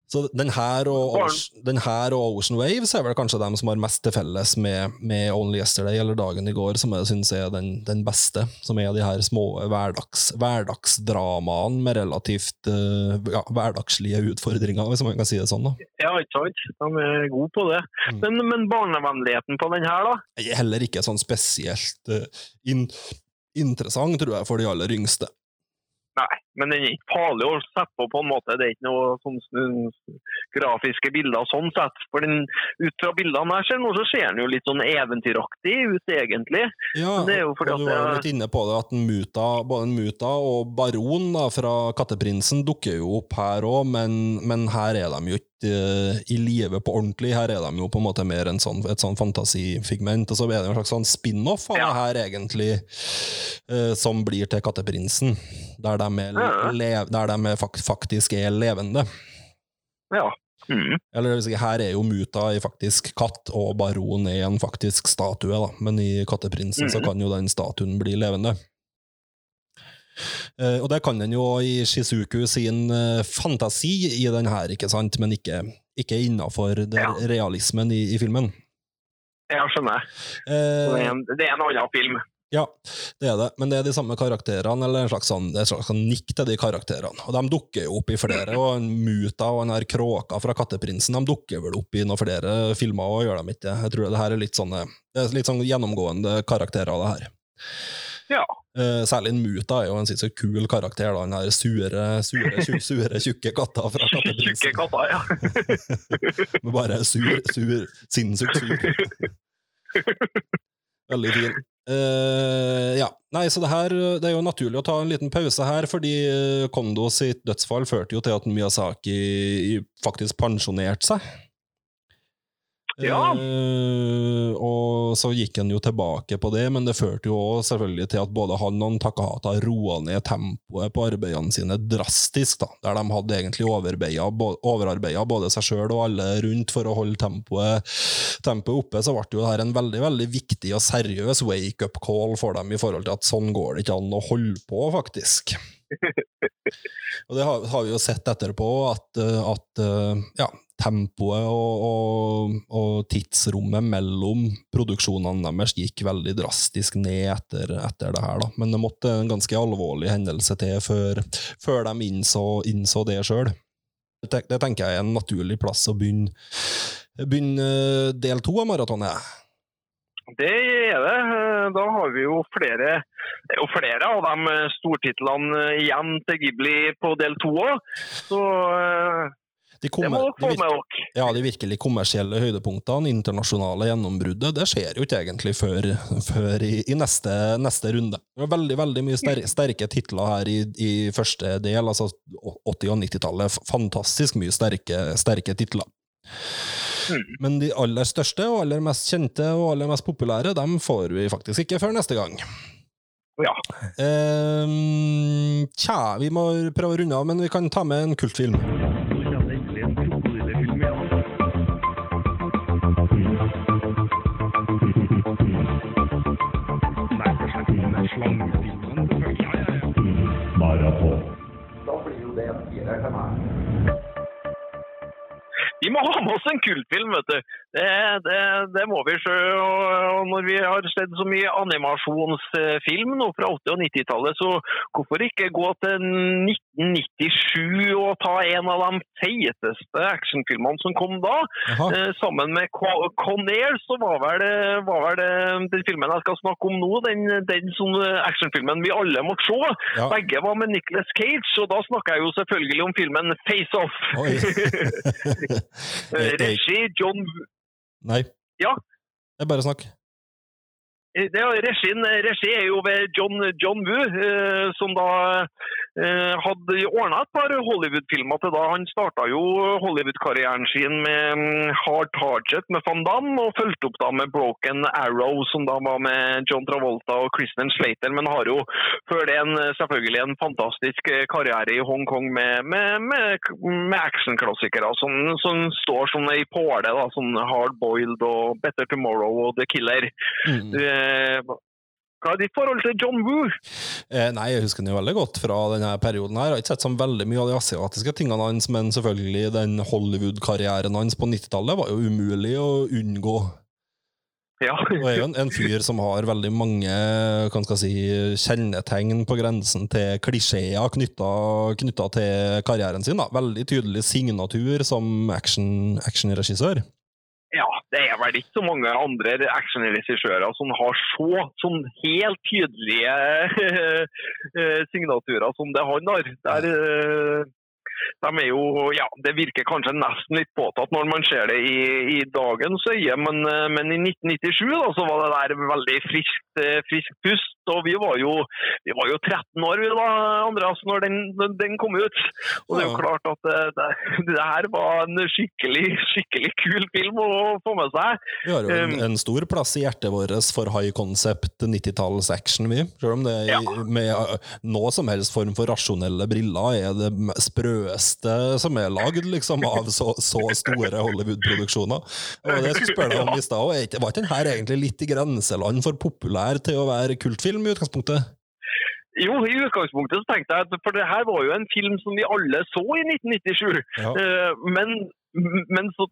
Så den her, og, Ocean- den her og Ocean Waves er vel kanskje dem som har mest til felles med, med Only Yesterday eller Dagen i går, som jeg syns er den, den beste. Som er de her små hverdags, hverdagsdramaene med relativt uh, ja, hverdagslige utfordringer, hvis man kan si det sånn. da. Ja, ikke sant? De er gode på det. Mm. Men, men barnevennligheten på den her, da? er heller ikke sånn spesielt uh, in interessant, tror jeg, for de aller yngste. Nei. Men den er ikke farlig å sette på på en måte. Det er ikke noe sånn grafiske bilder sånn sett. For den, ut fra bildene her ser, nå, så ser den jo litt sånn eventyraktig ut, egentlig. Ja, og du var jo litt inne på det at muta, både muta og baron da, fra Katteprinsen dukker jo opp her òg, men, men her er de jo ikke eh, i live på ordentlig. Her er de jo på en måte mer en sånn, et sånn fantasifigment, og så er det en slags sånn spin-off av Ja. det her, egentlig, eh, som blir til Katteprinsen, der de, er, Ja. der de faktisk er levende. Ja. Mm. Eller her er jo muta i faktisk katt, og baron er en faktisk statue, da. Men i Katteprinsen så Mhm. kan jo den statuen bli levende. Uh, og det kan den jo i Shizuku sin uh, fantasi i den her, ikke sant? Men ikke, ikke innafor Ja. realismen i, i filmen. Jeg skjønner. Så Eh, Det er, en, det er en annen film. Ja, det er det. Men det er de samme karakterene, eller en slags sånn, et slags sånn nikk til de karakterene. Og de dukker jo opp i flere, og en Muta og den her Kråka fra Katteprinsen de dukker vel opp i noen flere filmer, og gjør de ikke? Jeg tror det her er litt sånne, det er litt sånn gjennomgående karakterer, det her. Ja. Eh, særlig en Muta er jo en så kul karakter, da. Den her sure, sure, sure, sure, tjukke katta fra Tjukke Katteprinsen. ja. Men bare sur, sur, sinnssykt sur. Veldig fin. Eh, ja. Nei, så det her Det er jo naturlig å ta en liten pause her, fordi eh, Kondo sitt dødsfall førte jo til at Miyazaki faktisk pensjonerte seg. Ja. Uh, og så gikk han jo tilbake på det, men det førte jo også selvfølgelig til at både han og Takahata roa ned tempoet på arbeidene sine drastisk, da, der de hadde egentlig overarbeida både seg sjøl og alle rundt for å holde tempoet, tempoet oppe, så ble jo det her en veldig veldig viktig og seriøs wake-up call for dem i forhold til at sånn går det ikke an å holde på, faktisk. Og det har, har vi jo sett etterpå, at, eh, at eh, ja, tempoet og, og, og tidsrommet mellom produksjonene deres gikk veldig drastisk ned etter, etter det her. Da. Men det måtte en ganske alvorlig hendelse til før, før de innså, innså det sjøl. Det, det tenker jeg er en naturlig plass å begynne, begynne eh, del to av maratonet. Det er det. Da har vi jo flere, er jo flere av de stortitlene igjen til Ghibli på del to òg. Så eh, De, det kommer, de, virke- ja, de virkelig kommersielle høydepunktene, internasjonale gjennombruddet, det skjer jo ikke egentlig før, før i, i neste, neste runde. Det var veldig veldig mye sterke, sterke titler her i, i første del, altså 80- og 90-tallet. Fantastisk mye sterke, sterke titler. Mm. Men de aller største og aller mest kjente og aller mest populære, dem får vi faktisk ikke før neste gang. Ja. Eh, tja, vi må prøve å runde av, men vi kan ta med en kultfilm. Vi må ha med oss en kultfilm, vet du. Det, det, det må vi se. Og, når vi har sett så mye animasjonsfilm nå fra 80- og 90-tallet, så hvorfor ikke gå til 1997 og ta en av de feiteste actionfilmene som kom da? Eh, sammen med Conair så var vel, var vel den filmen jeg skal snakke om nå, den, den eh, actionfilmen vi alle måtte se. Ja. Begge var med Nicolas Cage, og da snakker jeg jo selvfølgelig om filmen Face Off. Eh, Regi John Nei. Ja. Det er bare snakk. Eh, det er, regien, regi er jo ved John, John Woo, eh, som da eh, hadde ordna et par Hollywood-filmer til da. Han starta jo Hollywood-karrieren sin med mm, Hard Target med Van Damme, og fulgte opp da med Broken Arrow, som da var med John Travolta og Kristen Slater, men har jo før det en, selvfølgelig en fantastisk eh, karriere i Hongkong med, med, med, med actionklassikere som, som står som ei påle, som Hard Boiled og Better Tomorrow og The Killer. Mm. Eh, Hva er ditt forhold til John Woo? Eh, nei, jeg husker den jo veldig godt fra denne perioden. her. Jeg har ikke sett så veldig mye av de asiatiske tingene hans, men selvfølgelig den Hollywood-karrieren hans på 90-tallet var jo umulig å unngå. Ja. Og er jo en, en fyr som har veldig mange kan skal si, kjennetegn på grensen til klisjeer knytta, til karrieren sin. da. Veldig tydelig signatur som action- actionregissør. Ja. det er vel ikke så mange andre actionregissører som har så sånn helt tydelige eh, signaturer som det han har. Der, eh, de er jo, ja, Det virker kanskje nesten litt påtatt når man ser det i, i dagens øye, men, eh, men i 1997 da, så var det der veldig friskt, eh, friskt pust. og Vi var jo, vi var jo 13 år vi da, Andreas, når den, når den kom ut. Og det er jo klart at det, det, det her var en skikkelig skikkelig kul film å få med seg. Vi har jo en, Um, en stor plass i hjertet vårt for high concept 90-tallets action, vi. Selv om det Ja. med noe som helst form for rasjonelle briller er det m- sprøeste som er lagd liksom, av så, så store Hollywood-produksjoner. Og det skulle spørre deg om i stad, ikke- var ikke den her egentlig litt i grenseland for populær til å være kultfilm i utgangspunktet? Jo, i utgangspunktet så tenkte jeg at for det her var jo en film som vi alle så i 1997. Ja. Eh, men, men så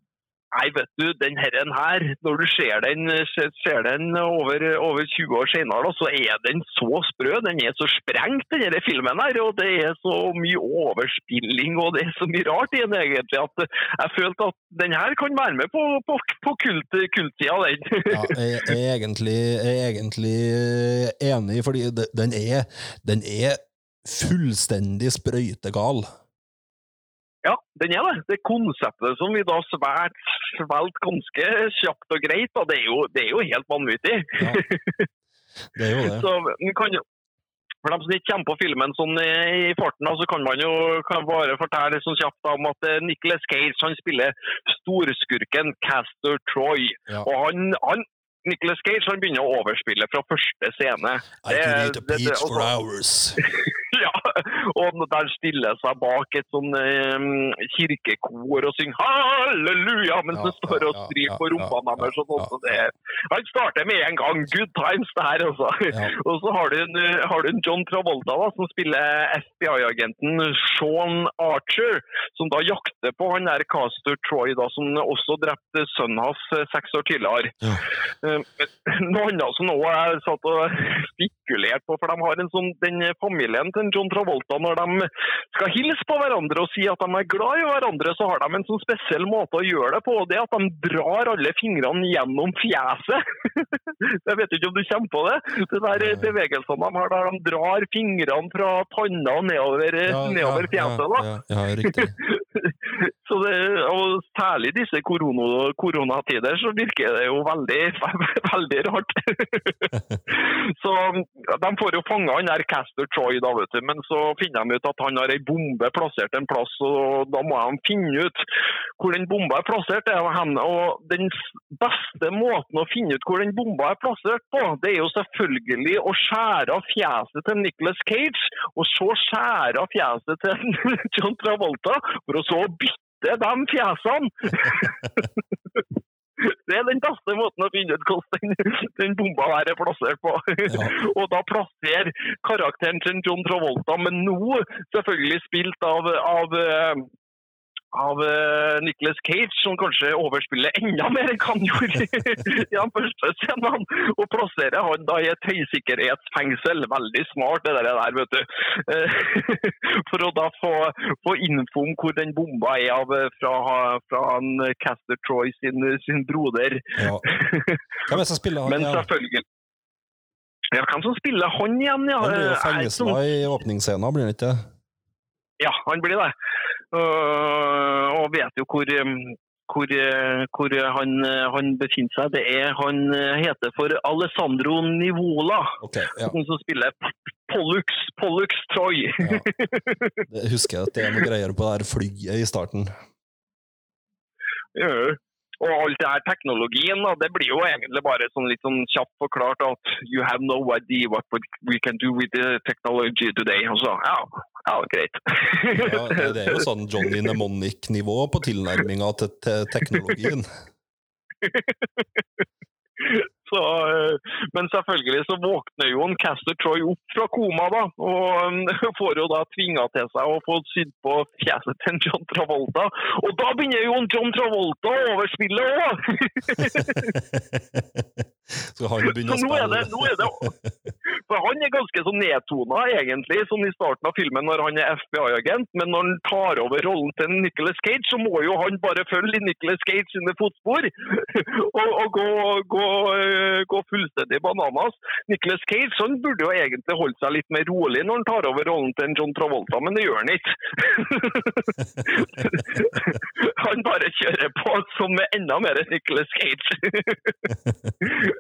Nei, vet du, den herren her, når du ser den, ser, den over, over 20 år senere, så er den så sprø. Den er så sprengt, den her filmen her. Og det er så mye overspilling og det er så mye rart i den egentlig at jeg følte at den her kan være med på, på, på kult, kulttida, den. Ja, jeg jeg er egentlig, jeg er egentlig enig, fordi den er, den er fullstendig sprøytegal. Ja, den er det. Det konseptet som vi da svært svelget ganske kjapt og greit, da, det, er jo, det er jo helt vanvittig. Ja. Det er jo det. Så kan jo for dem som ikke kommer på filmen sånn i farten, så kan man jo kan bare fortelle sånn kjapt om at Nicholas Nicolas Cage han spiller storskurken Castor Troy. Ja. Og han, han Nicholas Cage han begynner å overspille fra første scene. I Det- can eat a peach for altså- hours. Ja, og der stiller seg bak et sånn eh, kirkekor og synger halleluja mens Ja, det står og ja, på rumpene rumpa ja, deres. og sånt, så det er- Han starter med en gang. Good times, det her, altså. Og så har du, en, har du en John Travolta da, som spiller FBI-agenten Sean Archer, som da jakter på han der Castor Troy, da, som også drepte sønnen hans eh, seks år tidligere. Ja. Eh, Noe annet som nå jeg satt og spekulerte på, for de har en sånn, den familien til John Travolta, når de skal hilse på hverandre og si at de er glad i hverandre, så har de en sånn spesiell måte å gjøre det på, og det er at de drar alle fingrene gjennom fjeset. Jeg vet ikke om du kommer på det? Det der bevegelsene de har der de drar fingrene fra panna og nedover, Ja, nedover fjeset. da. Ja, ja, ja, riktig. Så det, og Særlig i disse korona, koronatider så virker det jo veldig, veldig rart. så De får jo fanga han der Castor Troy, da, vet du, men så finner de ut at han har ei bombe plassert en plass. og Da må de finne ut hvor den bomba er plassert. er og Den beste måten å finne ut hvor den bomba er plassert på, det er jo selvfølgelig å skjære av fjeset til Nicolas Cage, og så skjære av fjeset til John Travolta, for å så bytte de fjesene. Det er den beste måten å finne ut hvordan den, den bomba der er plassert på. Ja. Og da plasserer karakteren til John Travolta, men nå selvfølgelig spilt av, av eh, av uh, Nicolas Cage, som kanskje overspiller enda mer enn han gjorde i de første scenene. Og plasserer han da i et høysikkerhetsfengsel. Veldig smart det der, vet du. Eh, For å da få, få info om hvor den bomba er av, eh, fra, fra han Caster Troy sin, sin broder. Ja. Hvem er det som spiller han? Men selvfølgelig Ja, hvem som spiller han igjen, ja? Han blir jo Eh, er sånn- fengsla i åpningsscenen, blir han ikke det? Ja, han blir det. Øh, og vet jo hvor, um, hvor, uh, hvor han, uh, han befinner seg. Det er, han uh, heter for Alessandro Nivola, okay, ja. han som spiller Pollux, Pollux Troy. ja. Det husker jeg at det er noe greier på det her flyet i starten. Ja. Og all det her teknologien, da, det blir jo egentlig bare sånn litt sånn kjapt forklart at you have no idea what we can do with the technology today. Og så, ja, ja, greit. Ja, det er jo sånn Johnny Nemonic-nivå på tilnærminga til, til teknologien. Så, eh, men selvfølgelig så våkner jo en Caster Troy opp fra koma, da. Og eh, får jo da tvinga til seg å få sydd på fjeset til en John Travolta. Og da begynner jo en John Travolta å overspille òg! Skal han begynne å spille? er, det, nå, er det, For han er ganske så nedtona, egentlig, sånn i starten av filmen når han er FBI-agent. Men når han tar over rollen til Nicolas Cage, så må jo han bare følge i Nicolas Cage sine fotspor. og og gå, gå, eh, gå fullstendig bananas. Nicolas Cage han burde jo egentlig holdt seg litt mer rolig når han tar over rollen til John Travolta, men det gjør han ikke. han bare kjører på som med enda mer Nicolas Cage.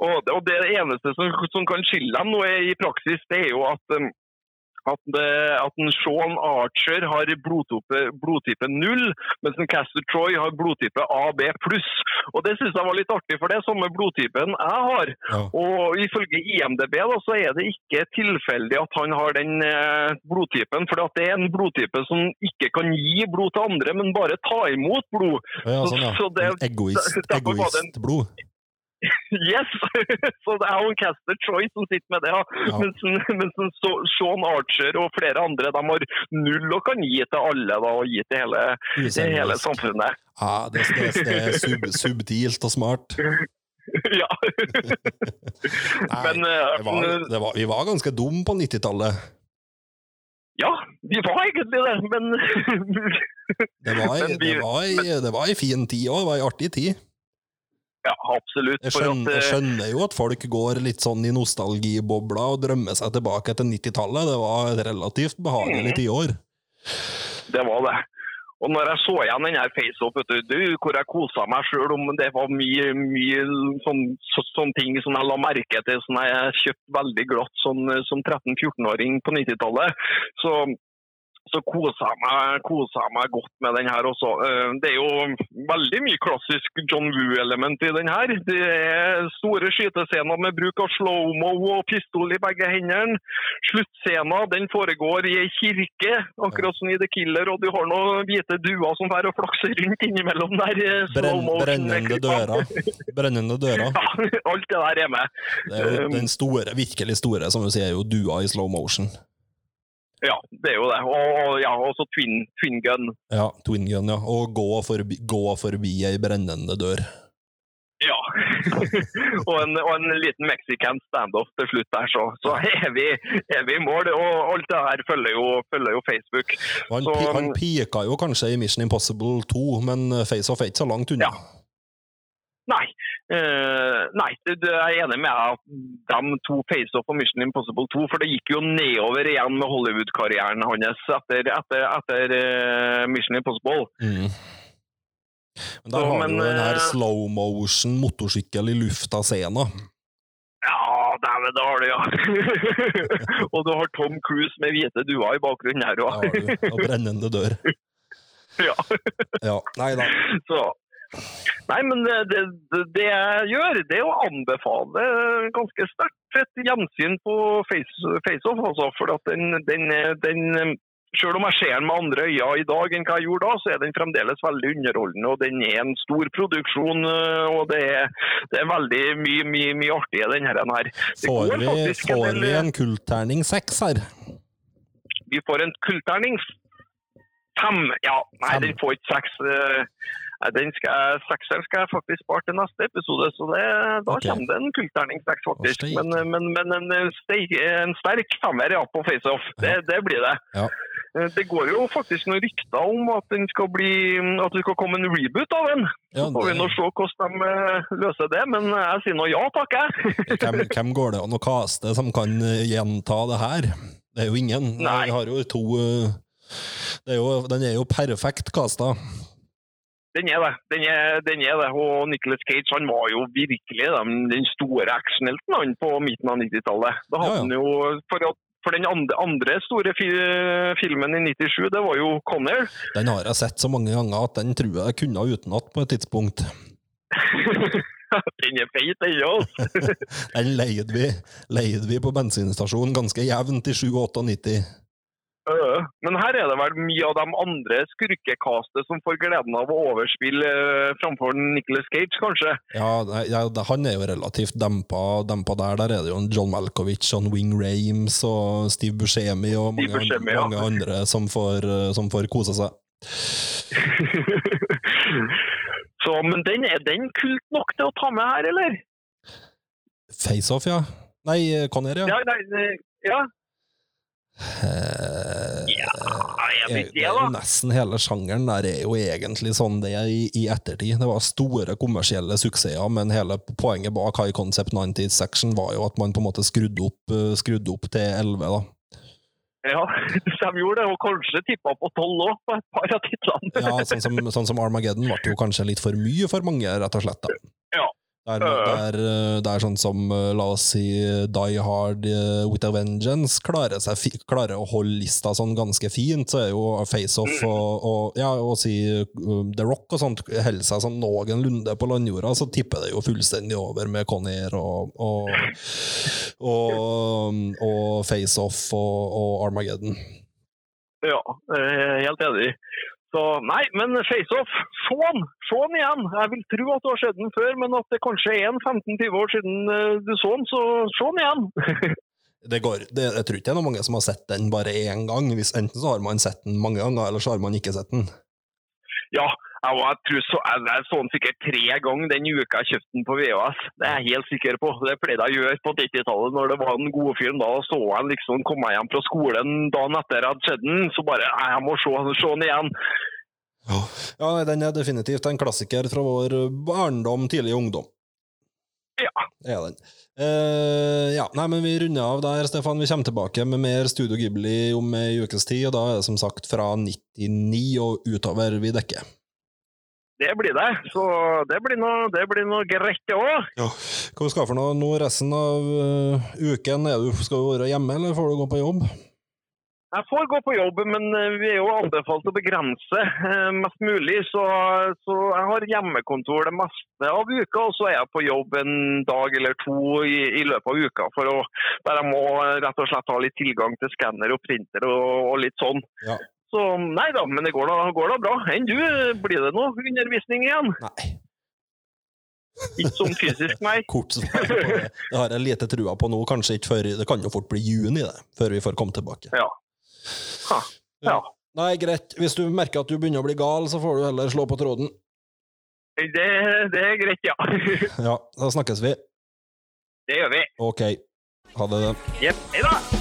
Og det, og det eneste som, som kan skille dem nå i praksis, det er jo at, um, at, det, at en Sean Archer har blodtype, blodtype 0, mens en Castor Troy har blodtype AB pluss. Og det syns jeg var litt artig, for det er samme blodtypen jeg har. Ja. Og ifølge IMDb da, så er det ikke tilfeldig at han har den eh, blodtypen, for det er en blodtype som ikke kan gi blod til andre, men bare ta imot blod. Ja, sånn, ja. Så det- Egoist, derfor var det en- egoistblod. Yes! så det er jo en Castor Troy som sitter med det. Ja. Ja. Mens, mens Så- Sean Archer og flere andre de har null og kan gi til alle da, og gi til hele, til hele samfunnet. Ja, det, det, det er sub, subtilt og smart. ja. Nei, Men eh, det var, det var, vi var ganske dumme på 90-tallet. ja, vi var egentlig det, men Det var, Men vi- det, var, det var ei fin tid òg, det var ei artig tid. Ja, absolutt. Jeg skjønner, jeg eh, skjønner jo at folk går litt sånn i nostalgibobla og drømmer seg tilbake til 90-tallet. Det var et relativt behagelig tiår. Det var det. Og når jeg så igjen den her du, hvor jeg kosa meg sjøl om det var mye, mye sånn, så, sånne ting som jeg la merke til, som jeg kjøpte veldig glatt sånn, som 13-14-åring på 90-tallet, så, så kosa jeg meg, kosa meg godt med den her også. Eh, Det er jo veldig mye klassisk John Woo-element i den her. Det er store skytescener med bruk av slow-mo og pistol i begge hendene. Sluttscenen den foregår i ei kirke, akkurat som i The Killer, og du har noen hvite duer som fer og flakser rundt innimellom der. eh, Brenn, brennende døra. Brennende døra. Ja, alt det der er med. Det er jo den store, virkelig store, som du sier, er jo dua i slow motion. Ja, det er jo det. Og, og ja, også twin, twin gun. Ja, twin gun, ja. Og gå forbi, gå forbi ei brennende dør. Ja. og, en, og en liten mexican standoff til slutt der, så, så er, vi, er vi i mål. Og alt det her følger jo, følger jo Facebook. Han, Så- han pika jo kanskje i Mission Impossible 2, men FaceOff er ikke så langt unna. Ja. Eh, nei, det, det, jeg er enig med at de to face-off på Mission Impossible 2, for det gikk jo nedover igjen med Hollywood-karrieren hans etter, etter, etter uh, Mission Impossible. Mm. Men der Så, har men, du den her eh, slow motion motorsykkel i lufta-scena. Ja, dæven, det har du, ja. og du har Tom Cruise med hvite duer i bakgrunnen her òg. ja, Og brennende dør. ja. Ja, nei da. Så. Nei, men det, det, jeg gjør, det er å anbefale ganske sterkt et gjensyn på Face- FaceOff. altså, for at den, den, den selv om jeg ser den med andre øyne i dag enn hva jeg gjorde da, så er den fremdeles veldig underholdende. og Den er en stor produksjon, øh, og det er, det er veldig mye mye, mye artig i denne her. Får vi, får en vi en kultterning seks her? Vi får en kullterning. Fem. Ja, nei, Fem. den får ikke seks. Den skal jeg, sekseren skal jeg faktisk spare til neste episode, så det, da okay. kommer det en kullterningsseks, faktisk. Men, men, men en, steik, en sterk femmer ja, på FaceOff, det, det blir det. Ja. Eh, Det går jo faktisk noen rykter om at, bli, at det skal komme en reboot av den. Ja, Så får vi nå se hvordan de eh, løser det, men jeg sier nå ja takk, jeg. hvem, hvem går det an å kaste som kan eh, gjenta det her? Det er jo ingen. Nei. Vi har jo to det er jo, Den er jo perfekt kasta. Den er det. Den er, den er det. Og Nicolas Cage han var jo virkelig den, den store actionhelten han på midten av 90-tallet. Da hadde Ja, ja. han jo for, for den andre, andre store fi, filmen i 97, det var jo Conner. Den har jeg sett så mange ganger at den tror jeg kunne utenat på et tidspunkt. den er feit, den òg. Den leide vi, leide vi på bensinstasjonen ganske jevnt i 97-98. Men her er det vel mye av de andre skurkekastet som får gleden av å overspille framfor Nicolas Cage, kanskje. Ja, ja, han er jo relativt dempa, dempa der. Der er det jo en John Malkovich, John Wing Rames og Steve Buscemi og mange, Buscemi, ja. mange andre som får, som får kose seg. Så, men den, er den kult nok til å ta med her, eller? Face-off, ja. Nei, Conner, ja. Ja, nei, eh, ja. Eh, Ja, jeg vet det da. nesten hele sjangeren der er jo egentlig sånn det er i, i ettertid. Det var store kommersielle suksesser, men hele poenget bak High Concept 90s Section var jo at man på en måte skrudde opp, eh, skrudde opp til 11, da. Ja, de gjorde det, og kanskje tippa på tolv òg, på et par av titlene. Ja, sånn som, sånn som Armageddon ble jo kanskje litt for mye for mange, rett og slett. da. Ja. Der, er, det er, sånn som, eh, la oss si, Die Hard eh, With a Vengeance klarer, seg, klarer å holde lista sånn ganske fint, så er jo Face-Off og, og, ja, og si The Rock og sånt holder seg sånn noenlunde på landjorda, så tipper det jo fullstendig over med Connier og, og, og, og Face-Off og, og Armageddon. Ja, eh, helt enig. Så nei, men FaceOff! Se den igjen! Jeg vil tro at du har sett den før, men at det kanskje er en 15-20 år siden eh, du så den, så den igjen! Det går, det, jeg tror ikke det er noen mange som har sett den bare én gang. Hvis, enten så har man sett den mange ganger, eller så har man ikke sett den. Ja, jeg, var- jeg, tror så, jeg, jeg så den sikkert tre ganger den uka jeg kjøpte den på VHS. Det er jeg helt sikker på. Det pleide jeg å gjøre på 90-tallet når det var den gode fyren. Da så jeg liksom, kom jeg hjem fra skolen dagen etter jeg hadde den, så bare jeg må se, se den igjen. Ja, nei, Den er definitivt en klassiker fra vår barndom, tidlig ungdom. Ja. Er den. Uh, ja, nei, men Vi runder av der, Stefan. Vi kommer tilbake med mer Studio Ghibli om ei ukes tid. og Da er det som sagt fra 99 og utover vi dekker. Det blir det. Så det blir noe, det blir noe greit, det òg. Hva skal du for noe nå resten av eh, uken? Er du, skal du være hjemme, eller får du gå på jobb? Jeg får gå på jobb, men eh, vi er jo anbefalt å begrense eh, mest mulig. Så, så jeg har hjemmekontor det meste av uka, og så er jeg på jobb en dag eller to i, i løpet av uka. Å, der jeg må rett og slett ha litt tilgang til skanner og printer og, og litt sånn. Ja. Så nei da, men det går da, går da bra. Enn du, blir det noe undervisning igjen? Nei. Ikke sånn fysisk, nei. Kort svar på det. Det har jeg lite trua på nå. Kanskje ikke før Det kan jo fort bli juni, det, før vi får komme tilbake. Ja. Ja. Nei, greit. Hvis du merker at du begynner å bli gal, så får du heller slå på tråden. Det, det er greit, ja. Ja, da snakkes vi. Det gjør vi. Ok. Ha det. Jepp. Hei da.